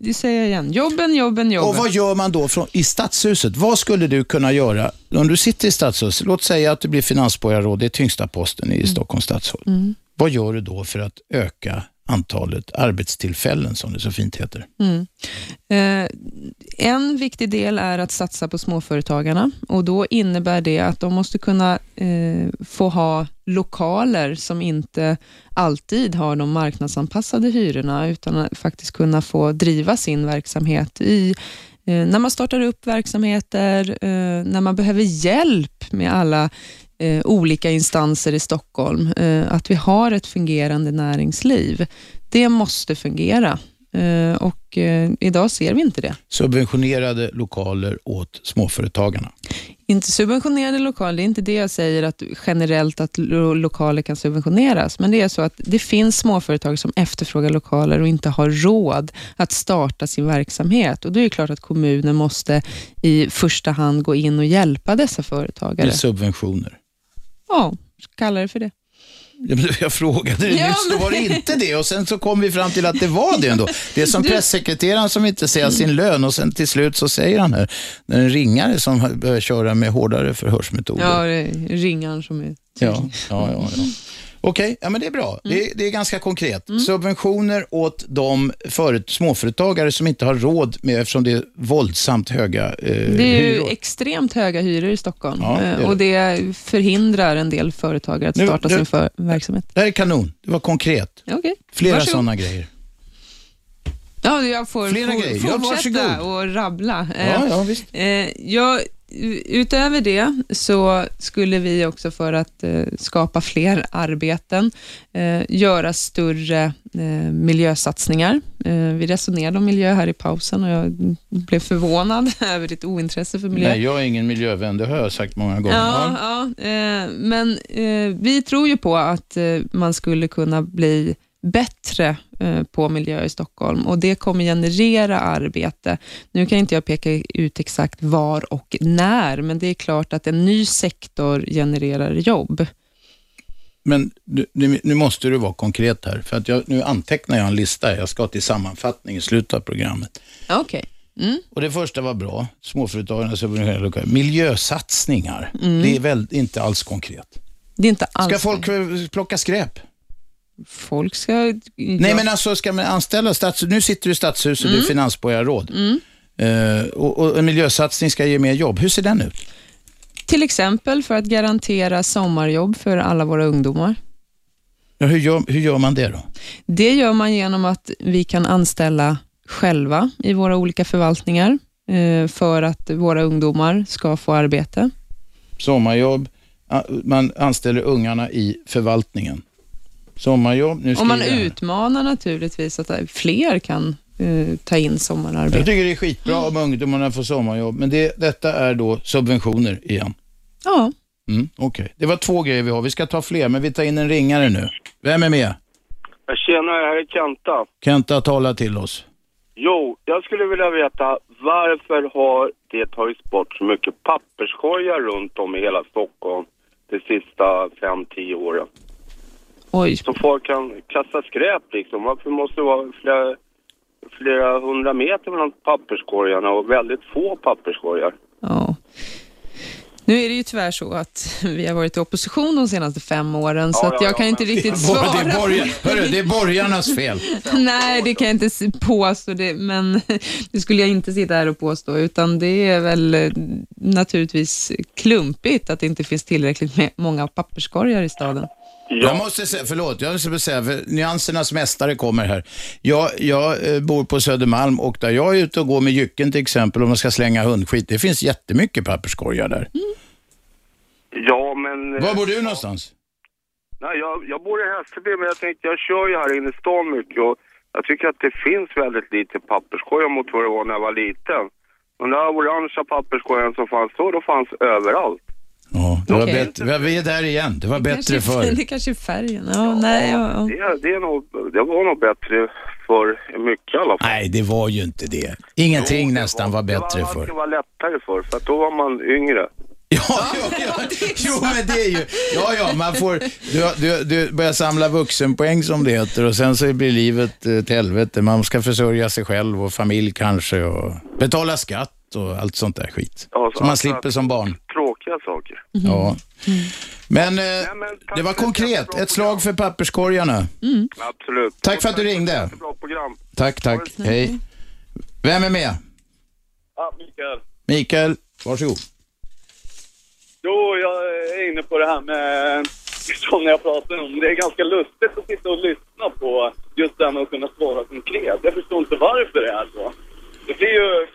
det säger jag igen. Jobben, jobben, jobben. Och vad gör man då från, i Stadshuset? Vad skulle du kunna göra om du sitter i Stadshuset? Låt säga att du blir finansborgarråd, det är tyngsta posten i Stockholms stadshåll. Mm. Vad gör du då för att öka antalet arbetstillfällen, som det så fint heter? Mm. Eh, en viktig del är att satsa på småföretagarna och då innebär det att de måste kunna eh, få ha lokaler som inte alltid har de marknadsanpassade hyrorna utan att faktiskt kunna få driva sin verksamhet i eh, när man startar upp verksamheter, eh, när man behöver hjälp med alla eh, olika instanser i Stockholm, eh, att vi har ett fungerande näringsliv. Det måste fungera eh, och idag ser vi inte det. Subventionerade lokaler åt småföretagarna. Inte subventionerade lokaler, det är inte det jag säger att generellt att lo- lokaler kan subventioneras, men det är så att det finns småföretag som efterfrågar lokaler och inte har råd att starta sin verksamhet och då är det klart att kommunen måste i första hand gå in och hjälpa dessa företagare. Med subventioner. Ja, kalla det för det. Jag frågade dig Ja, nyss, då men- var det inte det och sen så kom vi fram till att det var det ändå. Det är som Du- pressekreteraren som inte säger sin lön och sen till slut så säger han här, när en ringare som börjar köra med hårdare förhörsmetoder. Ja, det är ringaren som är... Ja, ja, ja. ja. Okej, ja, men det är bra. Mm. Det, är, det är ganska konkret. Subventioner åt de förut, småföretagare som inte har råd med, eftersom det är våldsamt höga eh, Det är ju hyror. extremt höga hyror i Stockholm Ja, det eh, det. och det förhindrar en del företagare att Nu- starta nu- sin för verksamhet. Det här är kanon. Det var konkret. Okej, Flera sådana grejer. Ja, jag får Flera for, grejer. Ja, fortsätta varsågod. och rabbla. Ja, Eh, ja, visst. eh, jag, utöver det så skulle vi också för att eh, skapa fler arbeten eh, göra större eh, miljösatsningar. Vi resonerade om miljö här i pausen och jag blev förvånad över ditt ointresse för miljö. Nej, jag är ingen miljövän, det har jag sagt många gånger. Ja, ja, men vi tror ju på att man skulle kunna bli bättre eh, på miljö i Stockholm och det kommer generera arbete. Nu kan inte jag peka ut exakt var och när, men det är klart att en ny sektor genererar jobb. Men nu, nu måste du vara konkret här, för att jag, nu antecknar jag en lista. Jag ska till sammanfattning i slutet av programmet. Okej. Mm. Och Det första var bra, småföretagarna subventionerade. Miljösatsningar, Mm. det är väl inte alls konkret. Det är inte alls Ska folk plocka skräp? Folk ska... Nej, men alltså ska man anställa stats... Nu sitter du i Stadshuset, du är Mm. finansborgarråd. Eh, och, och en miljösatsning ska ge mer jobb. Hur ser den ut? Till exempel för att garantera sommarjobb för alla våra ungdomar. Ja, hur, gör, hur gör man det då? Det gör man genom att vi kan anställa själva i våra olika förvaltningar eh, för att våra ungdomar ska få arbete. Sommarjobb, man anställer ungarna i förvaltningen. Sommarjobb, nu Och man jag utmanar naturligtvis att fler kan eh, ta in sommararbete. Jag tycker det är skitbra om ungdomarna får sommarjobb, men det, detta är då subventioner igen. Ja. Mm, Okej, det var två grejer vi har. Vi ska ta fler, men vi tar in en ringare nu. Vem är med? Tjena, här är Kenta. Kenta, tala till oss. Jo, jag skulle vilja veta varför har det tagits bort så mycket papperskorgar runt om i hela Stockholm de sista fem, tio åren? Oj. Så folk kan kasta skräp liksom. Varför måste det vara flera, flera hundra meter mellan papperskorgarna och väldigt få papperskorgar? Ja. Nu är det ju tyvärr så att vi har varit i opposition de senaste fem åren, så Ja, att ja, jag ja, kan inte men- riktigt Det är svara. det är borgar- hörru, det är borgarnas fel. Nej, det kan jag inte påstå, det, men det skulle jag inte sitta här och påstå, utan det är väl eh, naturligtvis klumpigt att det inte finns tillräckligt med många papperskorgar i staden. Jag måste säga, förlåt, jag måste säga, för nyansernas mästare kommer här. Jag, jag eh, bor på Södermalm och där jag är ute och går med jycken till exempel, om man ska slänga hundskit, det finns jättemycket papperskorgar där. Ja, men... Var bor du någonstans? Nej, jag, jag bor i Hässelby, men jag tänkte jag kör ju här inne i stan mycket och jag tycker att det finns väldigt lite papperskorgar mot vad det var när jag var liten. Den där orangea papperskorgen som fanns då, då fanns överallt. Ja, det var bättre. Vi är där igen, det var bättre kanske, förr. Det kanske är färgen. Ja, nej, ja, ja. Det, det, är nog, det var nog bättre för mycket i alla fall. Nej, det var ju inte det. Ingenting nästan var bättre Det förr. var lättare för, för då var man yngre. Ja, ja, ja. Jo, men det är ju... Ja, ja, man får... Du, du, du börjar samla vuxenpoäng som det heter och sen så blir livet ett helvete. Man ska försörja sig själv och familj kanske och betala skatt och allt sånt där skit. Ja, Som man alltså, slipper som barn. Tråkiga saker. Ja. Men eh, det var konkret. Ett slag för papperskorgarna. Absolut. Tack för att du ringde. Tack, tack. Hej. Vem är med? Ja, Mikael. Mikael, varsågod. Jo, jag är inne på det här med, som jag pratade om, det är ganska lustigt att sitta och lyssna på just det här med att kunna svara konkret. Jag förstår inte varför det är så. Det blir ju,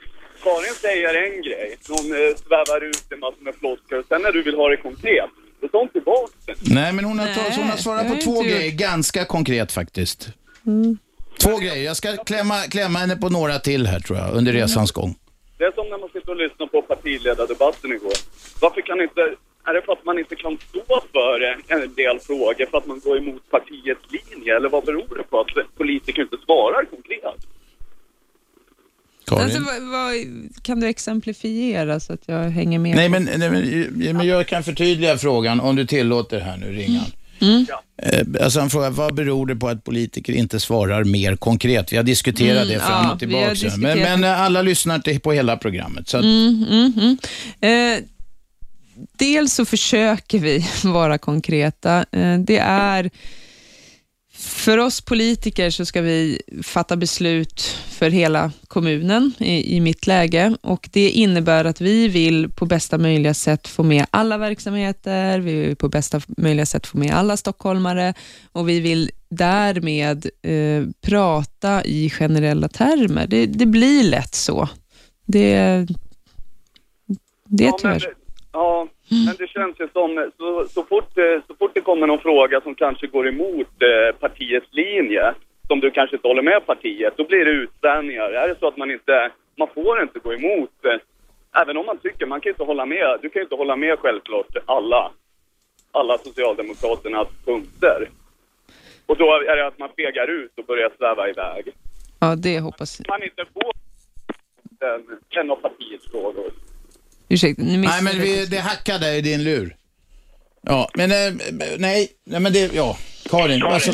Karin säger en grej, hon eh, svävar ut en massa med floskler och sen när du vill ha det konkret, då tar hon tillbaka det. Nej, men hon har, tagit- hon har svarat det på har två inte gjort. grejer, ganska konkret faktiskt. Mm. Två grejer. Jag ska klämma, klämma henne på några till här tror jag, under resans gång. Det är som när man sitter och lyssnar på partiledardebatten igår. Varför kan inte, är det för att man inte kan stå för en del frågor för att man går emot partiets linje? Eller vad beror det på att politiker inte svarar konkret? Karin? Alltså, vad, vad, kan du exemplifiera så att jag hänger med? Nej, men, nej, men, men jag kan förtydliga frågan om du tillåter här nu, ringan. Mm. Eh, Alltså han frågar, vad beror det på att politiker inte svarar mer konkret? Vi har diskuterat Mm, det fram ja, och har tillbaka. Men, diskuterat men eh, alla lyssnar inte på hela programmet. Så att, Mm, mm, mm. Eh, dels så försöker vi vara konkreta. Eh, det är för oss politiker så ska vi fatta beslut för hela kommunen i, i mitt läge och det innebär att vi vill på bästa möjliga sätt få med alla verksamheter, vi vill på bästa möjliga sätt få med alla stockholmare och vi vill därmed eh, prata i generella termer. Det, det blir lätt så. Det, det är Ja, men, tyvärr. ja, men det känns ju som, så, så, fort, eh, så fort det kommer någon fråga som kanske går emot eh, partiets linje, som du kanske inte håller med partiet, då blir det utställningar. Är det så att man inte, man får inte gå emot, eh, även om man tycker, man kan ju inte hålla med, du kan ju inte hålla med självklart alla, alla Socialdemokraternas punkter. Och då är det att man fegar ut och börjar sväva iväg. Ja, det hoppas jag. Man inte får en, en av partiets frågor. Ursäkta, nu nej, missade men jag. vi, det hackade i din lur. Ja, men eh, nej, nej, men det, ja, Karin. Alltså,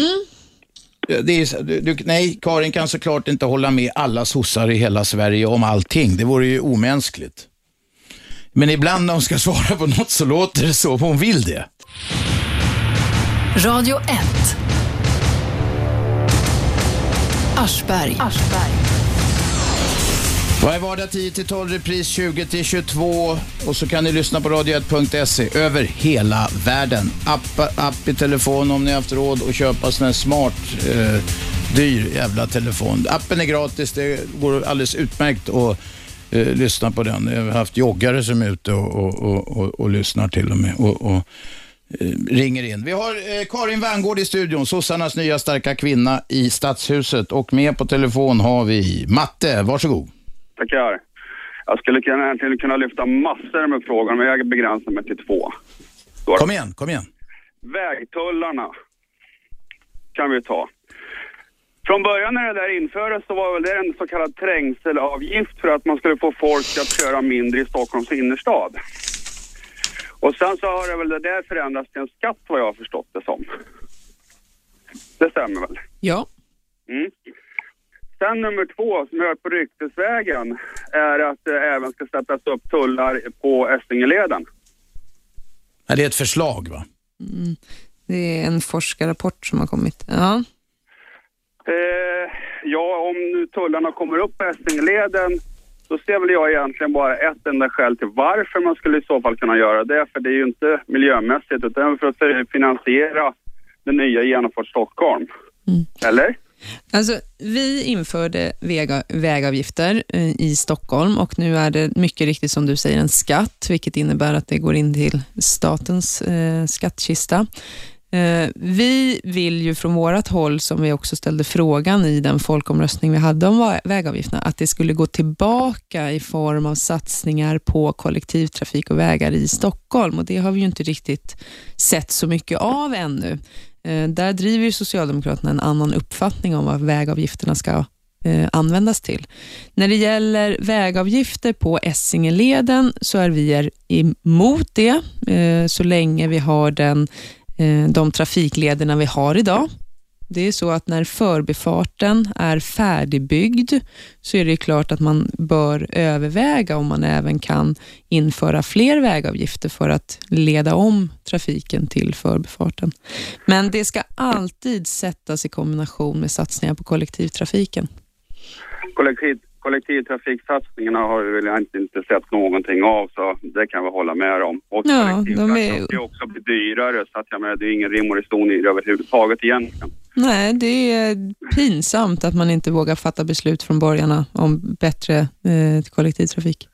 det är, du, du, nej, Karin kan såklart inte hålla med alla sossar i hela Sverige om allting. Det vore ju omänskligt. Men ibland när hon ska svara på något så låter det så, om hon vill det. Radio 1. Aschberg. Varje vardag 10 till 12, repris 20 till 22 och så kan ni lyssna på radio1.se över hela världen. App, app i telefon om ni har haft råd att köpa sån här smart, eh, dyr jävla telefon. Appen är gratis, det går alldeles utmärkt att eh, lyssna på den. Jag har haft joggare som är ute och, och, och, och, och lyssnar till och med. Och, och, eh, ringer in. Vi har eh, Karin Vangård i studion, sossarnas nya starka kvinna i Stadshuset och med på telefon har vi Matte, varsågod. Tackar. Jag skulle kunna, egentligen kunna lyfta massor med frågor, men jag begränsar mig till två. Kom igen, kom igen. Vägtullarna kan vi ta. Från början när det där infördes så var väl det en så kallad trängselavgift för att man skulle få folk att köra mindre i Stockholms innerstad. Och sen så har det väl det där förändrats till en skatt vad jag har förstått det som. Det stämmer väl? Ja. Mm. Sen nummer två, som jag hört på ryktesvägen, är att det även ska sättas upp tullar på Essingeleden. Ja, det är ett förslag va? Mm. Det är en forskarrapport som har kommit. Ja. Eh, ja, om nu tullarna kommer upp på Essingeleden så ser väl jag egentligen bara ett enda skäl till varför man skulle i så fall kunna göra det. För det är ju inte miljömässigt utan för att finansiera den nya Genomfart Stockholm. Eller? Alltså, vi införde väga, vägavgifter eh, i Stockholm och nu är det mycket riktigt som du säger en skatt, vilket innebär att det går in till statens eh, skattkista. Eh, vi vill ju från vårt håll, som vi också ställde frågan i den folkomröstning vi hade om vägavgifterna, att det skulle gå tillbaka i form av satsningar på kollektivtrafik och vägar i Stockholm och det har vi ju inte riktigt sett så mycket av ännu. Eh, där driver ju Socialdemokraterna en annan uppfattning om vad vägavgifterna ska eh, användas till. När det gäller vägavgifter på Essingeleden så är vi emot det eh, så länge vi har den, de trafiklederna vi har idag. Det är så att när förbifarten är färdigbyggd så är det klart att man bör överväga om man även kan införa fler vägavgifter för att leda om trafiken till förbifarten. Men det ska alltid sättas i kombination med satsningar på kollektivtrafiken. Kollektiv, kollektivtrafiksatsningarna har vi väl inte sett någonting av så det kan vi hålla med om. Och Ja, de är- är också blir dyrare så att jag menar, det är ingen rim och reson i det överhuvudtaget egentligen. Nej, det är pinsamt att man inte vågar fatta beslut från borgarna om bättre eh, kollektivtrafik.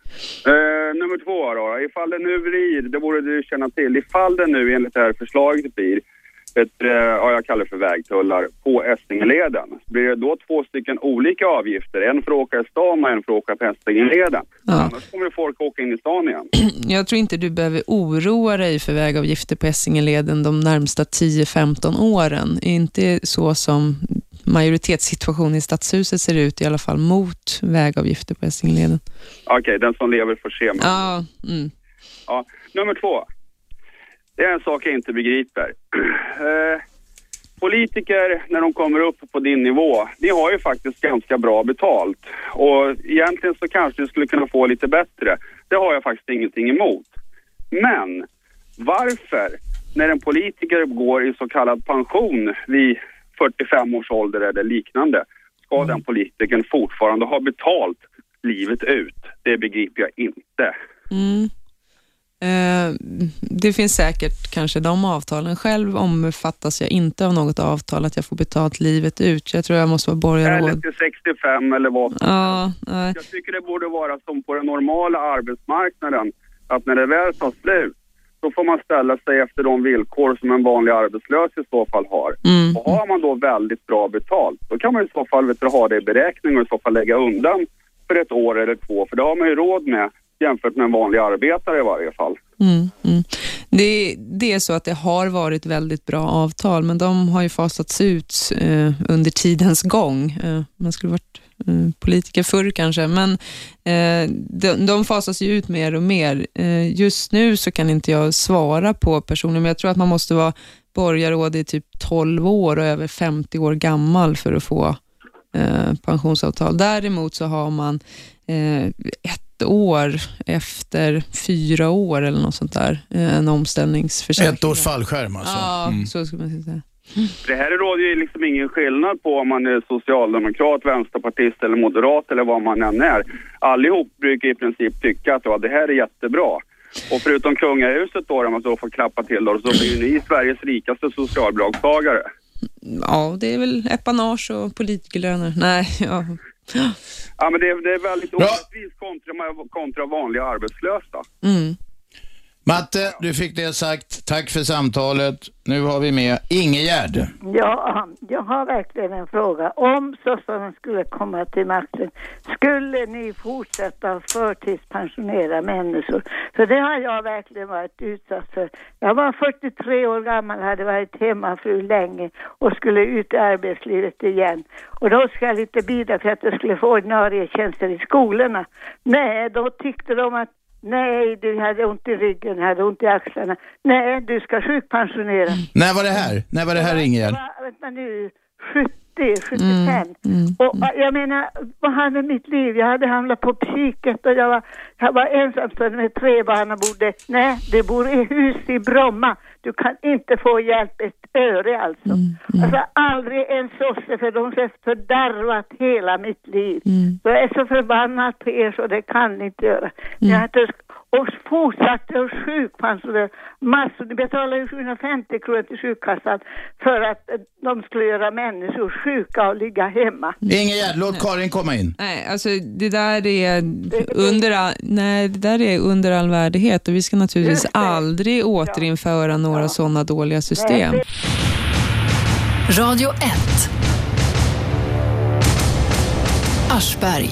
Eh, nummer två då, ifall det nu blir, det borde du känna till, ifall det nu enligt det här förslaget blir ett, eh, ja, jag kallar det för vägtullar, på Essingeleden. Blir det då två stycken olika avgifter? En för att åka i stan och en för att åka på Essingeleden. Annars kommer folk åka in i stan igen. Jag tror inte du behöver oroa dig för vägavgifter på Essingeleden de närmsta 10-15 åren. Inte så som majoritetssituationen i stadshuset ser ut, i alla fall mot vägavgifter på Essingeleden. Okej, den som lever får se. Ja, mm. Ja, nummer två. Det är en sak jag inte begriper. Eh, politiker, när de kommer upp på din nivå, ni har ju faktiskt ganska bra betalt. Och egentligen så kanske ni skulle kunna få lite bättre. Det har jag faktiskt ingenting emot. Men varför, när en politiker går i så kallad pension vid 45 års ålder eller liknande, ska den politikern fortfarande ha betalt livet ut? Det begriper jag inte. Mm. Eh, det finns säkert kanske de avtalen. Själv omfattas jag inte av något avtal att jag får betalt livet ut. Jag tror jag måste vara Eller borgarråd. till 65 eller vad som Ja, nej. Jag tycker det borde vara som på den normala arbetsmarknaden, att när det väl tar slut, så får man ställa sig efter de villkor som en vanlig arbetslös i så fall har. Mm. Och har man då väldigt bra betalt, då kan man i så fall vet du, ha det i beräkning och i så fall lägga undan för ett år eller två, för det har man ju råd med jämfört med en vanlig arbetare i varje fall. Mm, mm. Det, det är så att det har varit väldigt bra avtal, men de har ju fasats ut eh, under tidens gång. Eh, man skulle varit eh, politiker förr kanske, men eh, de, de fasas ju ut mer och mer. Eh, just nu så kan inte jag svara på personer, men jag tror att man måste vara borgarråd i typ 12 år och över 50 år gammal för att få eh, pensionsavtal. Däremot så har man eh, ett år efter fyra år eller något sånt där, eh, en omställningsförsäkring. Ett års fallskärm alltså. Ja, Mm. så skulle man säga. Det här råder ju liksom ingen skillnad på om man är socialdemokrat, vänsterpartist eller moderat eller vad man än är. Allihop brukar i princip tycka att ja, det här är jättebra. Och förutom kungahuset då, om man så får klappa till då, så blir ju ni Sveriges rikaste socialbidragstagare. Ja, det är väl epanage och politikerlöner. Nej, ja. Ja, men det, är- det är väldigt orättvist kontra, kontra vanliga arbetslösa. Mm. Matte, du fick det sagt. Tack för samtalet. Nu har vi med Ingegärd. Ja, jag har verkligen en fråga. Om sossarna skulle komma till makten, skulle ni fortsätta förtidspensionera människor? För det har jag verkligen varit utsatt för. Jag var 43 år gammal, hade varit hemmafru länge och skulle ut i arbetslivet igen. Och då ska jag lite bidra för att jag skulle få ordinarie tjänster i skolorna. Nej, då tyckte de att Nej, du hade ont i ryggen, hade ont i axlarna. Nej, du ska sjukpensionera. När var det här? När var det här Ingegärd? Va, vänta nu, 70, 75. Och äh, jag menar, vad hade mitt liv? Jag hade hamnat på psyket och jag var, jag var ensamstående med tre barn och bodde, nej, det bor i hus i Bromma. Du kan inte få hjälp ett öre alltså. Alltså aldrig en sosse för de har fördärvat hela mitt liv. Så jag är så förbannad på er så det kan ni inte göra. Ni har inte och fortsatte att sjukpensionera massor. Ni betalade ju 750 kronor till sjukkassan för att eh, de skulle göra människor sjuka och ligga hemma. Ingegärd, låt Karin komma in. Nej, alltså det där är under all, nej, det där är under all värdighet och vi ska naturligtvis aldrig återinföra några sådana dåliga system. Radio 1. Aschberg.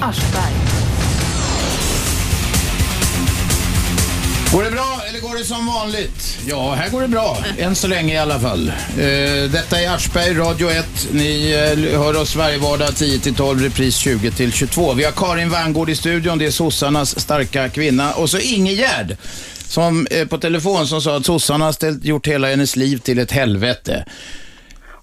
Går det bra eller går det som vanligt? Ja, här går det bra. Än så länge i alla fall. Eh, detta är Aschberg, Radio 1. Ni eh, hör oss varje vardag 10-12, repris 20-22. Vi har Karin Vangård i studion. Det är sossarnas starka kvinna. Och så Ingegärd som eh, på telefon som sa att sossarna har ställt, gjort hela hennes liv till ett helvete.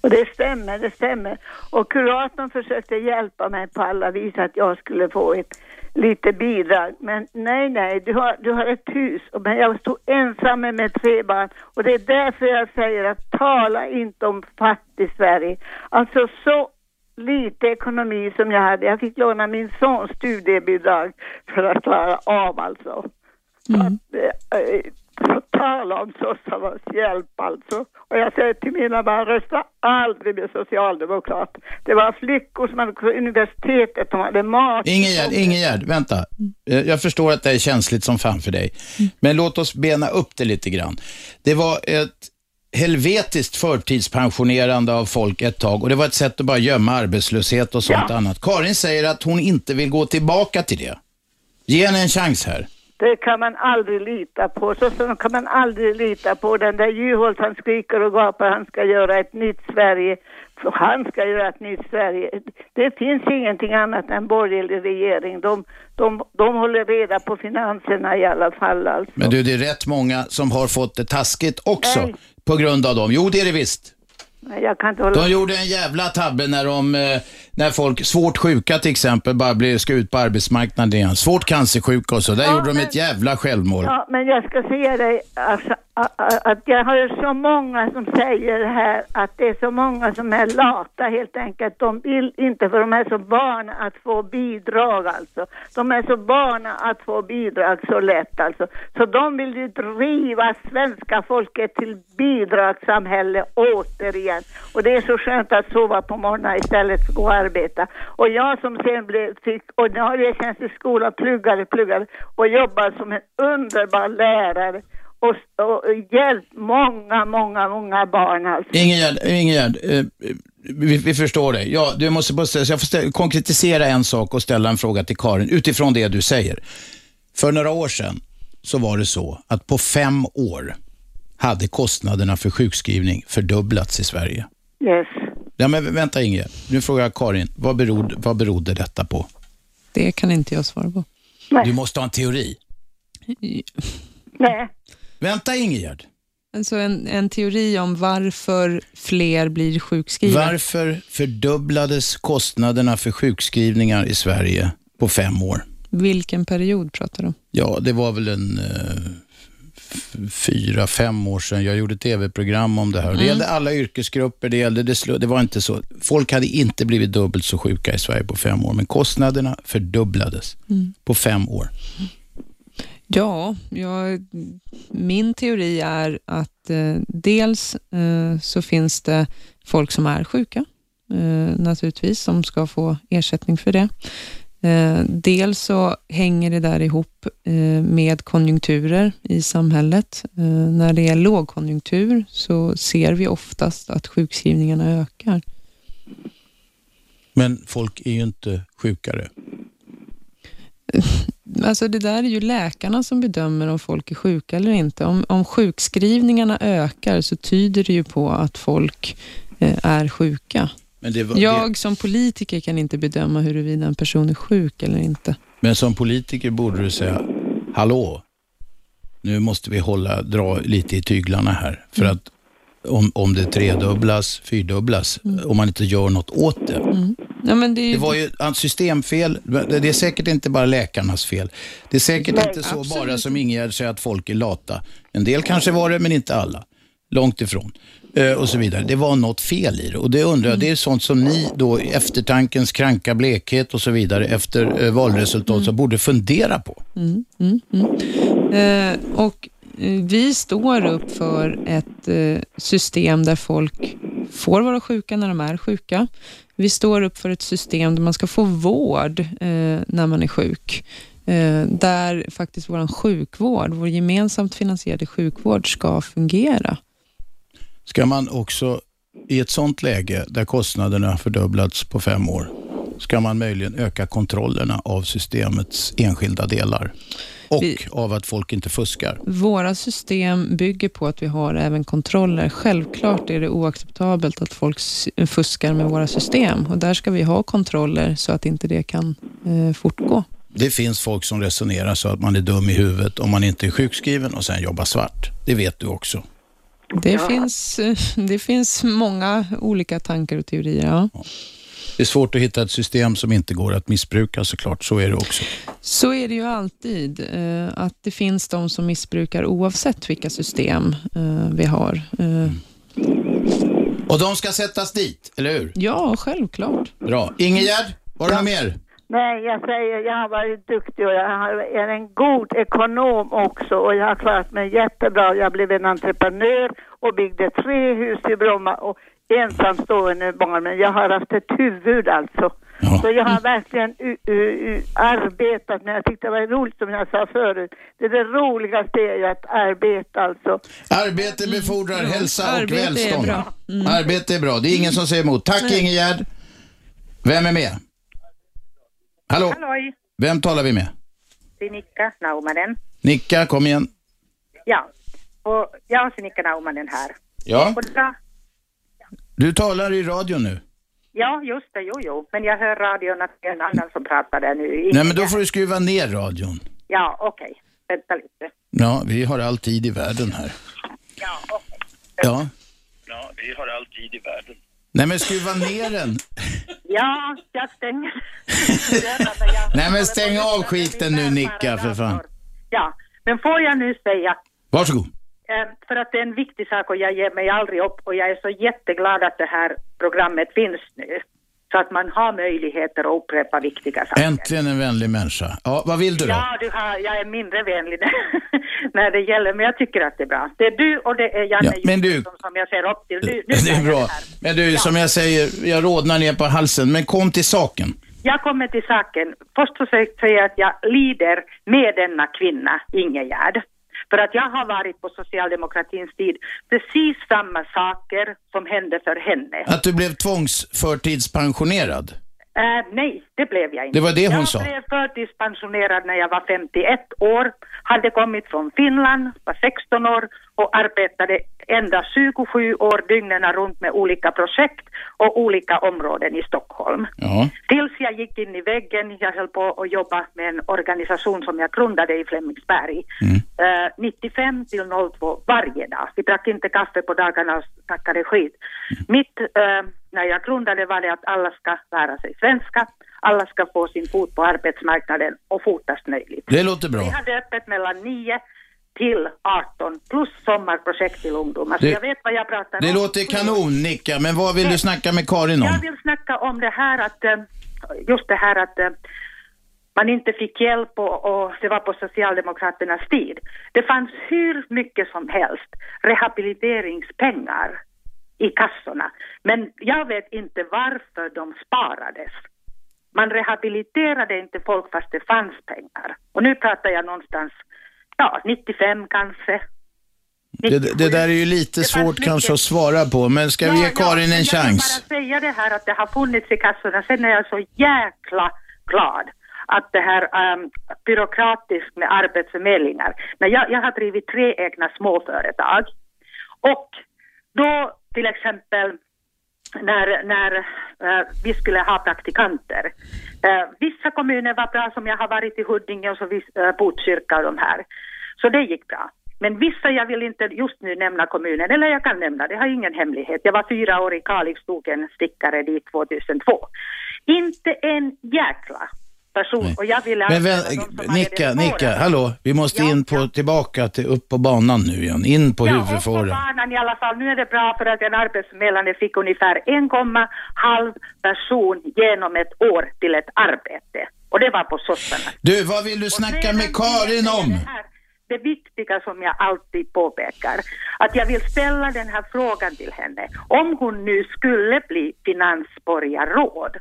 Och det stämmer, det stämmer. Och kuratorn försökte hjälpa mig på alla vis att jag skulle få ett lite bidrag. Men nej, nej, du har, du har ett hus. Men jag stod ensam med, med tre barn. Och det är därför jag säger att tala inte om fattig Sverige. Alltså så lite ekonomi som jag hade. Jag fick låna min sons studiebidrag för att klara av alltså. Så att, så tala om sossarnas hjälp alltså. Och jag säger till mina barn, rösta aldrig med socialdemokrater. Det var flickor som hade gått universitetet, de hade mat. Ingegärd, Ingegärd, vänta. Eh, Jag förstår att det är känsligt som fan för dig. Men låt oss bena upp det lite grann. Det var ett helvetiskt förtidspensionerande av folk ett tag och det var ett sätt att bara gömma arbetslöshet och sånt annat. Karin säger att hon inte vill gå tillbaka till det. Ge henne en chans här. Det kan man aldrig lita på. Så som kan man aldrig lita på. Den där Juholt, han skriker och gapar, han ska göra ett nytt Sverige. För Han ska göra ett nytt Sverige. Det finns ingenting annat än borgerlig regering. De, de, de håller reda på finanserna i alla fall alltså. Men du, det är rätt många som har fått det taskigt också Nej. på grund av dem. Jo, det är det visst. Jag kan inte hålla De gjorde en jävla tabbe när de, eh, när folk, svårt sjuka till exempel, bara blev, ska ut på arbetsmarknaden igen. Svårt cancersjuka och så, där Ja, gjorde de men- ett jävla självmål. Ja, men jag ska säga dig alltså, att jag har så många som säger här att det är så många som är lata helt enkelt. De vill inte för de är så vana att få bidrag alltså. De är så vana att få bidrag så lätt alltså. Så de vill ju driva svenska folket till bidragssamhälle återigen. Och det är så skönt att sova på morgonen istället för att gå och arbeta. Och jag som sen blev, fick ordinarie tjänst i skolan, pluggade, pluggade och jobbade som en underbar lärare och, och hjälpt många, många, många barn alltså. Ingegärd, Ingegärd eh, vi, vi förstår dig. Ja, du måste bara ställa, jag får ställa, konkretisera en sak och ställa en fråga till Karin utifrån det du säger. För några år sedan så var det så att på fem år hade kostnaderna för sjukskrivning fördubblats i Sverige. Yes. Ja, men vänta Ingegärd, nu frågar jag Karin, vad berodde, vad berodde detta på? Det kan inte jag svara på. Du måste ha en teori. Nej. Vänta Ingegärd. Alltså en, en teori om varför fler blir sjukskrivna. Varför fördubblades kostnaderna för sjukskrivningar i Sverige på fem år? Vilken period pratar du om? Ja, det var väl en eh, fyra, fem år sedan. Jag gjorde ett tv-program om det här. Och Det Mm. gällde alla yrkesgrupper. Det, gällde, det, det var inte så. Folk hade inte blivit dubbelt så sjuka i Sverige på fem år, men kostnaderna fördubblades Mm. på fem år. Ja, jag, min teori är att eh, dels eh, så finns det folk som är sjuka, eh, naturligtvis, som ska få ersättning för det. Eh, dels så hänger det där ihop eh, med konjunkturer i samhället. Eh, när det är lågkonjunktur så ser vi oftast att sjukskrivningarna ökar. Men folk är ju inte sjukare. Alltså det där är ju läkarna som bedömer om folk är sjuka eller inte. Om, om sjukskrivningarna ökar så tyder det ju på att folk eh, är sjuka. Var, Jag det, som politiker kan inte bedöma huruvida en person är sjuk eller inte. men som politiker borde du säga, hallå, nu måste vi hålla, dra lite i tyglarna här. För att om, om det tredubblas, fyrdubblas, om man inte gör något åt det. Ja, det, ju, Det var ju ett systemfel. Det är säkert inte bara läkarnas fel. Det är säkert Nej, inte så absolut. bara som Ingegerd säger att folk är lata. En del kanske var det, men inte alla. Långt ifrån. Eh, och så vidare. Det var något fel i det. Och det undrar jag, det är sånt som ni då eftertankens kranka blekhet och så vidare efter eh, valresultat så borde fundera på. Mm, mm, mm. Eh, och eh, vi står upp för ett eh, system där folk får vara sjuka när de är sjuka. Vi står upp för ett system där man ska få vård eh, när man är sjuk. Eh, där faktiskt vår sjukvård, vår gemensamt finansierade sjukvård ska fungera. Ska man också i ett sånt läge där kostnaderna har fördubblats på fem år, ska man möjligen öka kontrollerna av systemets enskilda delar och Vi- av att folk inte fuskar. Våra system bygger på att vi har även kontroller. Självklart är det oacceptabelt att folk fuskar med våra system och där ska vi ha kontroller så att inte det kan eh, fortgå. Det finns folk som resonerar så att man är dum i huvudet om man inte är sjukskriven och sen jobbar svart. Det vet du också. Det, finns, eh, det finns många olika tankar och teorier. Ja. Det är svårt att hitta ett system som inte går att missbruka såklart. Så är det också. Så är det ju alltid, eh, att det finns de som missbrukar oavsett vilka system eh, vi har. Eh, Och de ska sättas dit, eller hur? Ja, självklart. Bra. Ingegerd, var det något mer? Nej, jag säger jag har varit duktig och jag är en god ekonom också och jag har klarat mig jättebra. Jag blev en entreprenör och byggde tre hus i Bromma och ensamstående barn. Men jag har haft ett huvud alltså. Så jag har verkligen u- u- u- arbetat, men jag tyckte det var roligt som jag sa förut. Det, är det roligaste är ju att arbeta alltså. Arbete befordrar hälsa och Arbete är välstånd. bra. Mm. Arbete är bra. Det är ingen som säger emot. Tack Nej. Ingegerd. Vem är med? Hallå? Halloj, Vem talar vi med? Sinikka Naumanen. Nicka, kom igen. Ja, och jag och Sinikka Naumanen här. Ja, Och då, du talar i radio nu. ja, just det, jo, jo. Men jag hör radion att det är en annan som pratar där nu. Nej, men då får du skruva ner radion. Ja, okej. Vänta lite. Ja, vi har all tid i världen här. Ja, okej. Ja. Ja, vi har all tid i världen. Nej, men skruva ner den. Ja, jag stänger. Nej, men stäng av skiten nu, Nicka, för fan. Ja, men får jag nu säga Varsågod. Eh, För att det är en viktig sak och jag ger mig aldrig upp och jag är så jätteglad att det här programmet finns nu. Så att man har möjligheter att upprepa viktiga saker. Äntligen en vänlig människa. Ja, vad vill du då? Ja, du har, jag är mindre vänlig när det gäller, men jag tycker att det är bra. Det är du och det är Janne Ja, men du- som jag ser upp till. Du, Det är bra. det. Men du, som jag säger, jag rodnar ner på halsen. Men kom till saken. Jag kommer till saken. Först säger jag att jag lider med denna kvinna, Ingegärd. För att jag har varit på socialdemokratins tid precis samma saker som hände för henne. Att du blev tvångsförtidspensionerad. Eh, nej, det blev jag inte. Det var det hon jag sa. blev förtidspensionerad när jag var 51 år, hade kommit från Finland, var 16 år och arbetade ända 27 år dygnen runt med olika projekt och olika områden i Stockholm. Ja. Tills jag gick in i väggen, jag höll på att jobba med en organisation som jag grundade i Flemingsberg. Eh, 95 till 02 varje dag. Vi drack inte kaffe på dagarna och snackade skit. Mitt, eh, när jag grundade var det att alla ska lära sig svenska, alla ska få sin fot på arbetsmarknaden och fortast möjligt. Det låter bra. Vi hade öppet mellan 9 till 18 plus sommarprojekt till ungdomar. Så Det- jag vet vad jag pratar Det om. låter kanon, Nicka, men vad vill du snacka med Karin om? Jag vill snacka om det här att, eh, just det här att eh, man inte fick hjälp och, och det var på Socialdemokraternas tid. Det fanns hur mycket som helst rehabiliteringspengar i kassorna. Men jag vet inte varför de sparades. Man rehabiliterade inte folk fast det fanns pengar. Och nu pratar jag någonstans, ja, 95 kanske. Det, det där är ju lite svårt kanske att svara på, men ska vi ge Karin en men Jag chans? vill bara säga det här att det har funnits i kassorna. Sen är jag så jäkla glad att det här um, byråkratiskt med arbetsförmedlingar. Men jag, jag har drivit tre egna småföretag och då till exempel när, när eh, vi skulle ha praktikanter. Eh, vissa kommuner var bra som jag har varit i Huddinge och så vis, uh, Botkyrka och de här. Så det gick bra. Men vissa, jag vill inte just nu nämna kommunen, eller jag kan nämna, det har ingen hemlighet. Jag var fyra år i Kalix, tog en stickare dit 2002. Inte en jäkla person. Och jag ville Men hade Nicka, Nicka, hallå, vi måste in på, tillbaka till, upp på banan nu igen, in på Ja, huvudfåran. banan i alla fall. Nu är det bra för att en arbetsförmedlare fick ungefär 1,5 person genom ett år till ett arbete. Och det var på sossarna. Du, vad vill du snacka med Karin om? Det viktiga som jag alltid påpekar, att jag vill ställa den här frågan till henne. Om hon nu skulle bli finansborgarråd,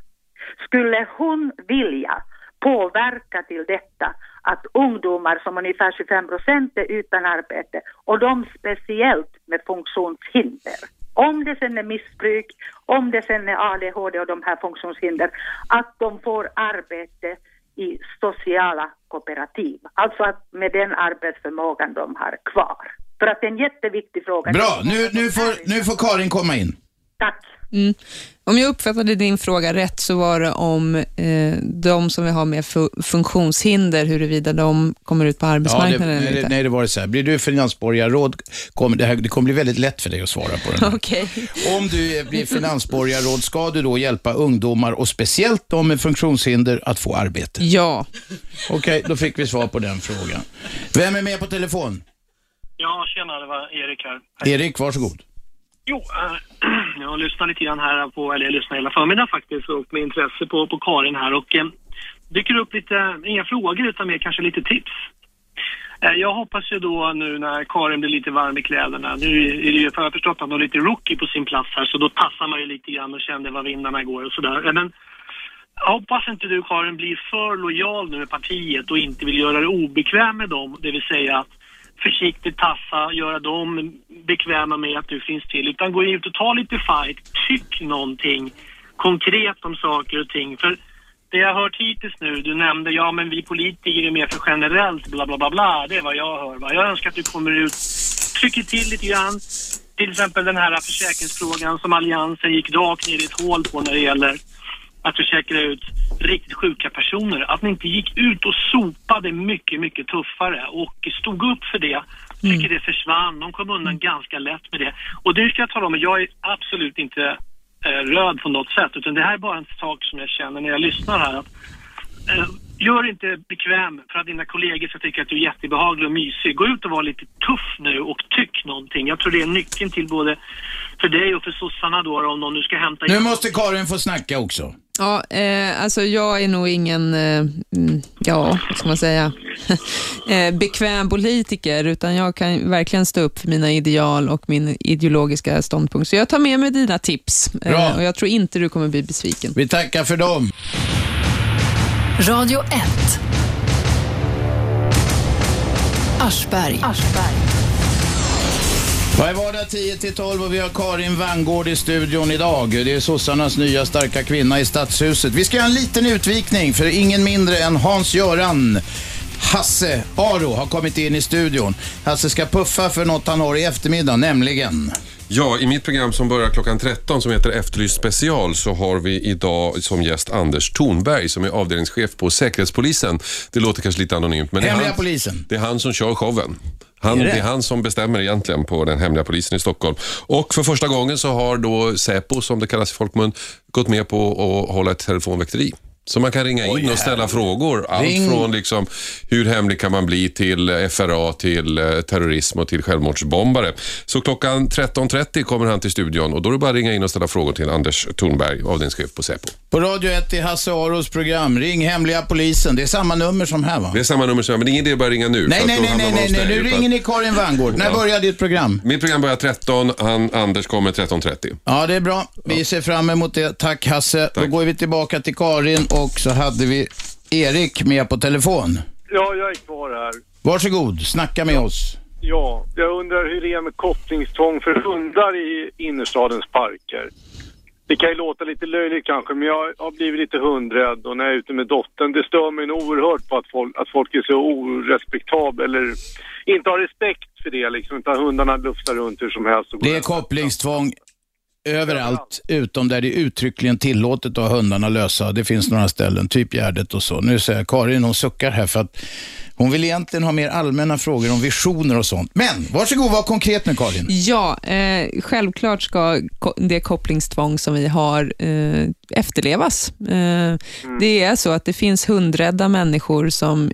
skulle hon vilja påverka till detta att ungdomar som ungefär 25 procent är utan arbete och de speciellt med funktionshinder. Om det sen är missbruk, om det sen är ADHD och de här funktionshinder, att de får arbete i sociala kooperativ. Alltså att med den arbetsförmågan de har kvar. För att det är en jätteviktig fråga. Bra, nu, nu, får, nu får Karin komma in. Tack. Mm. Om jag uppfattade din fråga rätt så var det om eh, de som vi har med fu- funktionshinder, huruvida de kommer ut på Ja, det, arbetsmarknaden eller nej, inte. nej, det var det så här. Blir du finansborgarråd, kommer det, här, det kommer bli väldigt lätt för dig att svara på den. Okej. Om du blir finansborgarråd, ska du då hjälpa ungdomar och speciellt de med funktionshinder att få arbete? Ja. Okej, då fick vi svar på den frågan. Vem är med på telefon? Ja, tjena, det var Erik här. Erik, varsågod. Jo, äh, jag har lyssnat lite grann här på, eller jag lyssnade hela förmiddagen faktiskt och med intresse på, på Karin här och eh, dyker upp lite, inga frågor utan mer kanske lite tips. Eh, jag hoppas ju då nu när Karin blir lite varm i kläderna, nu är det ju, för jag förstått att hon är lite rookie på sin plats här så då tassar man ju lite grann och känner var vindarna går och sådär. Eh, men jag hoppas inte du Karin blir för lojal nu med partiet och inte vill göra det obekväm med dem, det vill säga att försiktigt tassa, göra dem bekväma med att du finns till. Utan gå ut och ta lite fight, tyck någonting konkret om saker och ting. För det jag har hört hittills nu, du nämnde ja men vi politiker är mer för generellt, bla bla bla bla. Det är vad jag hör. Va? Jag önskar att du kommer ut, trycker till lite grann. Till exempel den här försäkringsfrågan som Alliansen gick rakt ner i ett hål på när det gäller att försäkra ut riktigt sjuka personer. Att ni inte gick ut och sopade mycket, mycket tuffare och stod upp för det. Tycker det försvann. De kom undan ganska lätt med det. Och det ska jag tala om, jag är absolut inte eh, röd på något sätt. Utan det här är bara en sak som jag känner när jag lyssnar här. Att, eh, gör inte bekväm för att dina kollegor ska tycka att du är jättebehaglig och mysig. Gå ut och var lite tuff nu och tyck någonting. Jag tror det är nyckeln till både för dig och för sossarna då om någon nu ska hämta Nu måste Karin få snacka också. Ja, eh, alltså jag är nog ingen, eh, mm, ja, vad ska man säga, eh, bekväm politiker, utan jag kan verkligen stå upp för mina ideal och min ideologiska ståndpunkt. Så jag tar med mig dina tips Bra. eh, och jag tror inte du kommer bli besviken. Vi tackar för dem. Radio 1. Aschberg. Varje vardag 10 till 12 och vi har Karin Vangård i studion idag. Det är sossarnas nya starka kvinna i Stadshuset. Vi ska göra en liten utvikning för ingen mindre än Hans-Göran Hasse Aro har kommit in i studion. Hasse ska puffa för något han har i eftermiddag, nämligen Ja, i mitt program som börjar klockan 13 som heter Efterlyst special så har vi idag som gäst Anders Thornberg som är avdelningschef på Säkerhetspolisen. Det låter kanske lite anonymt men det är, han, polisen. det är han som kör showen. Han, Är det? det? är han som bestämmer egentligen på den hemliga polisen i Stockholm. Och för första gången så har då Säpo, som det kallas i folkmun, gått med på att hålla ett telefonväkteri. Så man kan ringa in och ställa frågor. Allt Ring. från liksom, hur hemlig kan man bli till eh, FRA, till eh, terrorism och till självmordsbombare. Så klockan 13.30 kommer han till studion och då är det bara att ringa in och ställa frågor till Anders Thornberg, avdelningschef på Säpo. På Radio 1 i Hasse Aros program. Ring hemliga polisen. Det är samma nummer som här va? Det är samma nummer som men det är ingen idé att bara ringa nu. Nej, nej, nej, nej, nej, nej. nu ringer ni Karin Vangård. När Ja. börjar ditt program? Mitt program börjar 13, han, Anders kommer 13.30. Ja, det är bra. Vi ser fram emot det. Tack Hasse. Då går vi tillbaka till Karin och så hade vi Erik med på telefon. Ja, jag är kvar här. Varsågod, snacka med oss. Ja, jag undrar hur det är med kopplingstvång för hundar i innerstadens parker. Det kan ju låta lite löjligt kanske, men jag har blivit lite hundrädd och när jag är ute med dottern, det stör mig oerhört på att folk, att folk är så orespektabla eller inte har respekt för det liksom, utan hundarna lufsar runt hur som helst. Och Det är kopplingstvång överallt, utom där det är uttryckligen tillåtet att ha hundarna lösa. Det finns några ställen, typ Gärdet och så. Nu säger jag, Karin, hon suckar här för att hon vill egentligen ha mer allmänna frågor om visioner och sånt. Men varsågod, var konkret nu Karin. Ja, eh, självklart ska det kopplingstvång som vi har eh, efterlevas. Eh, Det är så att det finns hundrädda människor som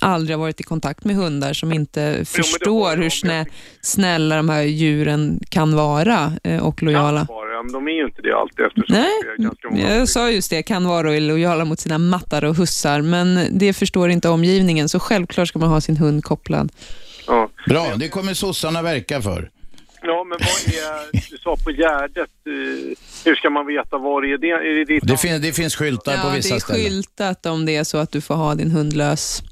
aldrig har varit i kontakt med hundar, som inte förstår hur snä, snälla de här djuren kan vara eh, och lojala. Men de är ju inte det alltid eftersom Nej, det är ganska många. jag sa just det, kan vara lojala mot sina mattar och hussar, men det förstår inte omgivningen, så självklart ska man ha sin hund kopplad. Bra, det kommer sossarna verka för. Ja, men vad är, du sa på Gärdet, eh, hur ska man veta var det är? Det, är det ditt Det, fin- det finns skyltar på Ja, det vissa är ställen. skyltat om det är så att du får ha din hund lös.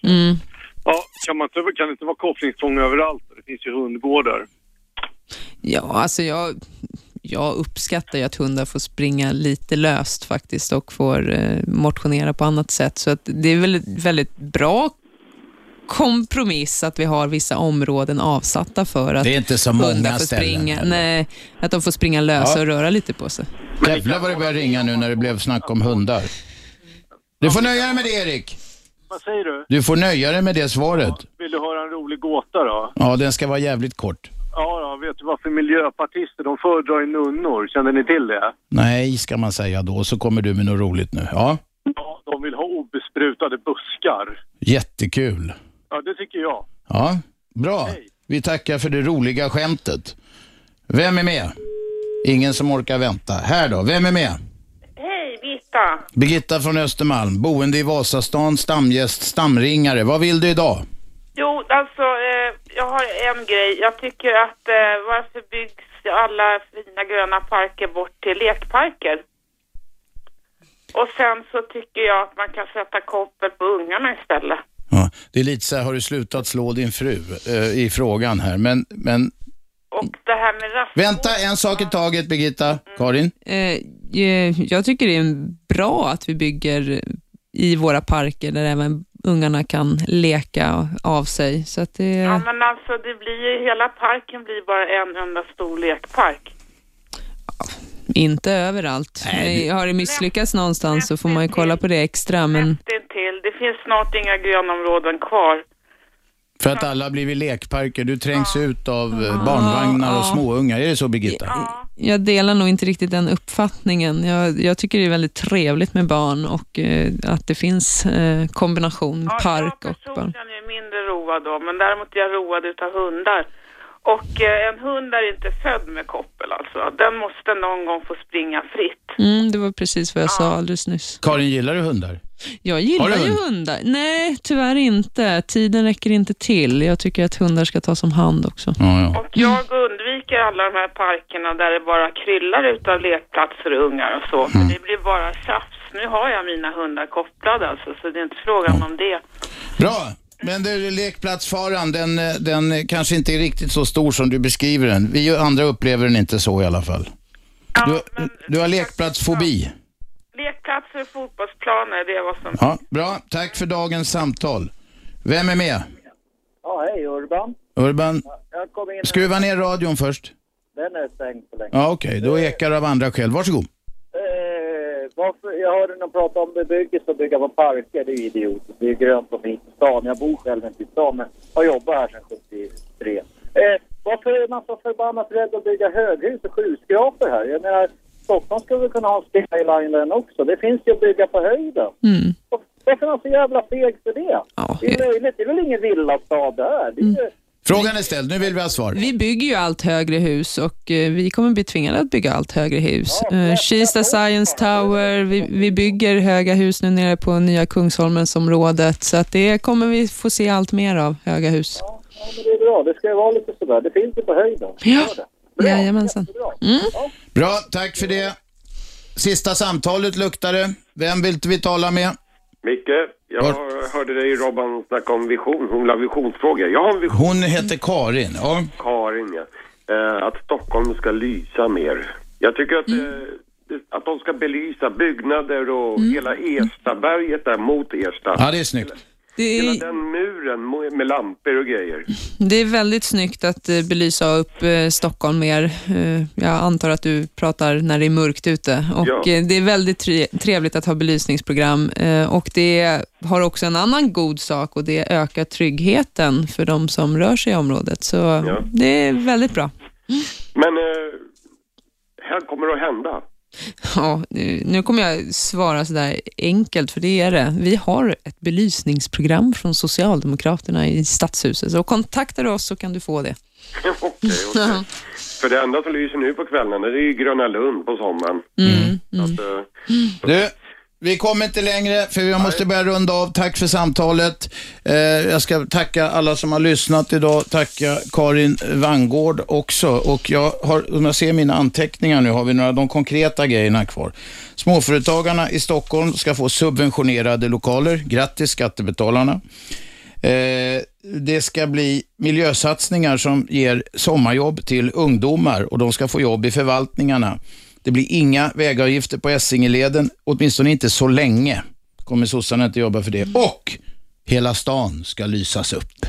Ja, Mm. ja kan, man kan det inte vara kopplingstvång överallt? Det finns ju hundgårdar. Ja, alltså jag, jag uppskattar ju att hundar får springa lite löst faktiskt och får eh, motionera på annat sätt. Så att det är väl ett väldigt bra kompromiss att vi har vissa områden avsatta för att Det är inte så många hundar får springa, nej, att de får springa lösa Ja. och röra lite på sig. Jävlar vad det börjar ringa nu när det blev snack om hundar. Du får nöja dig med det Erik. Vad säger du? Du får nöja dig med det svaret. Vill du höra en rolig gåta då? Ja, den ska vara jävligt kort. Ja, ja, vet du varför miljöpartister de föredrar ju nunnor? Känner ni till det? Nej, ska man säga då, så kommer du med något roligt nu. Ja, Ja, de vill ha obesprutade buskar. jättekul. Ja, det tycker jag. Ja, bra. Vi tackar för det roliga skämtet. Vem är med? Ingen som orkar vänta. Här då, vem är med? Birgitta. Birgitta från Östermalm, boende i Vasastan, stamgäst, stamringare. Vad vill du idag? Jo, alltså, eh, jag har en grej. Jag tycker att eh, varför byggs alla fina gröna parker bort till lekparker? Och sen så tycker jag att man kan sätta koppel på ungarna istället. Ja, det är lite så här, har du slutat slå din fru eh, i frågan här, men, men Det här med rast... vänta en sak i taget Birgitta. Karin? Eh, eh, jag tycker det är bra att vi bygger i våra parker där även ungarna kan leka av sig. Så att det, Ja, men alltså det blir ju, hela parken blir bara en enda stor lekpark. Inte överallt. Nej, Har det misslyckats någonstans så får man ju kolla på det extra, men till. Det finns snart inga grönområden kvar. För att alla har blivit lekparker. Du trängs ut av eh, barnvagnar och Ja. småungar. Är det så Birgitta? jag delar nog inte riktigt den uppfattningen. Jag, jag tycker det är väldigt trevligt med barn och eh, att det finns eh, kombination park och barn. Jag är mindre road då, men däremot är jag road utav hundar. Och eh, en hund är inte född med koppel alltså. Den måste någon gång få springa fritt. Mm, det var precis vad jag sa alldeles nyss. Karin, gillar du hundar? Jag gillar ju hund? hundar. Nej, tyvärr inte. Tiden räcker inte till. Jag tycker att hundar ska tas om hand också. Och jag undviker alla de här parkerna där det bara kryllar utav lekplatser och ungar och så. För det blir bara tjafs. Nu har jag mina hundar kopplade alltså, så det är inte frågan om det. Bra. Men du, lekplatsfaran, den, den kanske inte är riktigt så stor som du beskriver den. Vi andra upplever den inte så i alla fall. Du, du har lekplatsfobi. Lekplatser och fotbollsplaner, det är vad som... Ja, bra. Tack för dagens samtal. Vem är med? Ja, hej Urban. Urban? Jag kom in Skruva ner radion först. Den är stängd så länge. Ja, okej. Då ekar det av andra skäl. Varsågod. Eh, varför, jag hörde någon prata om bebyggelse och bygga på parker. Det är ju idiotiskt. Det är grönt och fint i stan. Jag bor själv inte i stan men har jobbat här sedan 73. Eh, varför är man så förbannat rädd att bygga höghus och skyskrapor här? Jag menar, Stockholm skulle vi kunna ha skyline också. Det finns ju att bygga på höjden. Mm. Varför är man så jävla feg för det? det är löjligt. Det är väl ingen villastad där? Det är ju... Frågan är ställd, nu vill vi ha svar. Vi bygger ju allt högre hus och eh, vi kommer bli tvingade att bygga allt högre hus. Eh, Kista Science Tower, vi, vi bygger höga hus nu nere på nya Kungsholmensområdet så att det kommer vi få se allt mer av, höga hus. Ja, men det är bra. Det ska ju vara lite sådär. Det finns ju på höjden. Ja, jajamensan. Mm. Bra, tack för det. Sista samtalet luktar det. Vem vill vi tala med? Micke, jag hörde dig Robban snacka om vision. Hon ha visionsfrågor. Jag har en vision. Hon heter Karin. Ja. Karin, ja. Eh, att Stockholm ska lysa mer. Jag tycker att, eh, att de ska belysa byggnader och hela Erstaberget där mot Ersta. Ja, det är snyggt. Det är- Hela den muren med lampor och grejer. Det är väldigt snyggt att eh, belysa upp eh, Stockholm mer. Eh, jag antar att du pratar när det är mörkt ute. Och, Ja. det är väldigt tre- trevligt att ha belysningsprogram och det har också en annan god sak och det ökar tryggheten för de som rör sig i området. Så det är väldigt bra. Men här kommer det att hända. Ja, nu kommer jag svara sådär enkelt, för det är det. Vi har ett belysningsprogram från Socialdemokraterna i Stadshuset, så kontaktar du oss så kan du få det. Okej, okej. För det enda som lyser nu på kvällarna det är ju Gröna Lund på sommaren. Så att, eh, Du, vi kommer inte längre för vi måste börja runda av. Tack för samtalet. Eh, jag ska tacka alla som har lyssnat idag. Tacka Karin Vangård också. Och jag har, om jag ser mina anteckningar nu, har vi några de konkreta grejerna kvar. Småföretagarna i Stockholm ska få subventionerade lokaler. Grattis skattebetalarna. Eh, det ska bli miljösatsningar som ger sommarjobb till ungdomar och de ska få jobb i förvaltningarna. Det blir inga vägavgifter på Essingeleden, åtminstone inte så länge. Kommer sossarna inte jobba för det. Och hela stan ska lysas upp.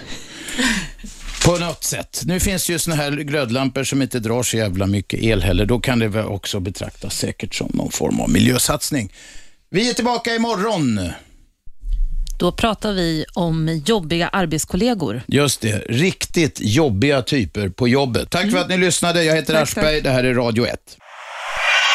På något sätt. Nu finns det ju såna här glödlampor som inte drar så jävla mycket el heller. Då kan det väl också betraktas säkert som någon form av miljösatsning. Vi är tillbaka imorgon. Då pratar vi om jobbiga arbetskollegor. Just det, riktigt jobbiga typer på jobbet. Tack för att ni lyssnade. Jag heter Tack, Aschberg. Det här är Radio 1.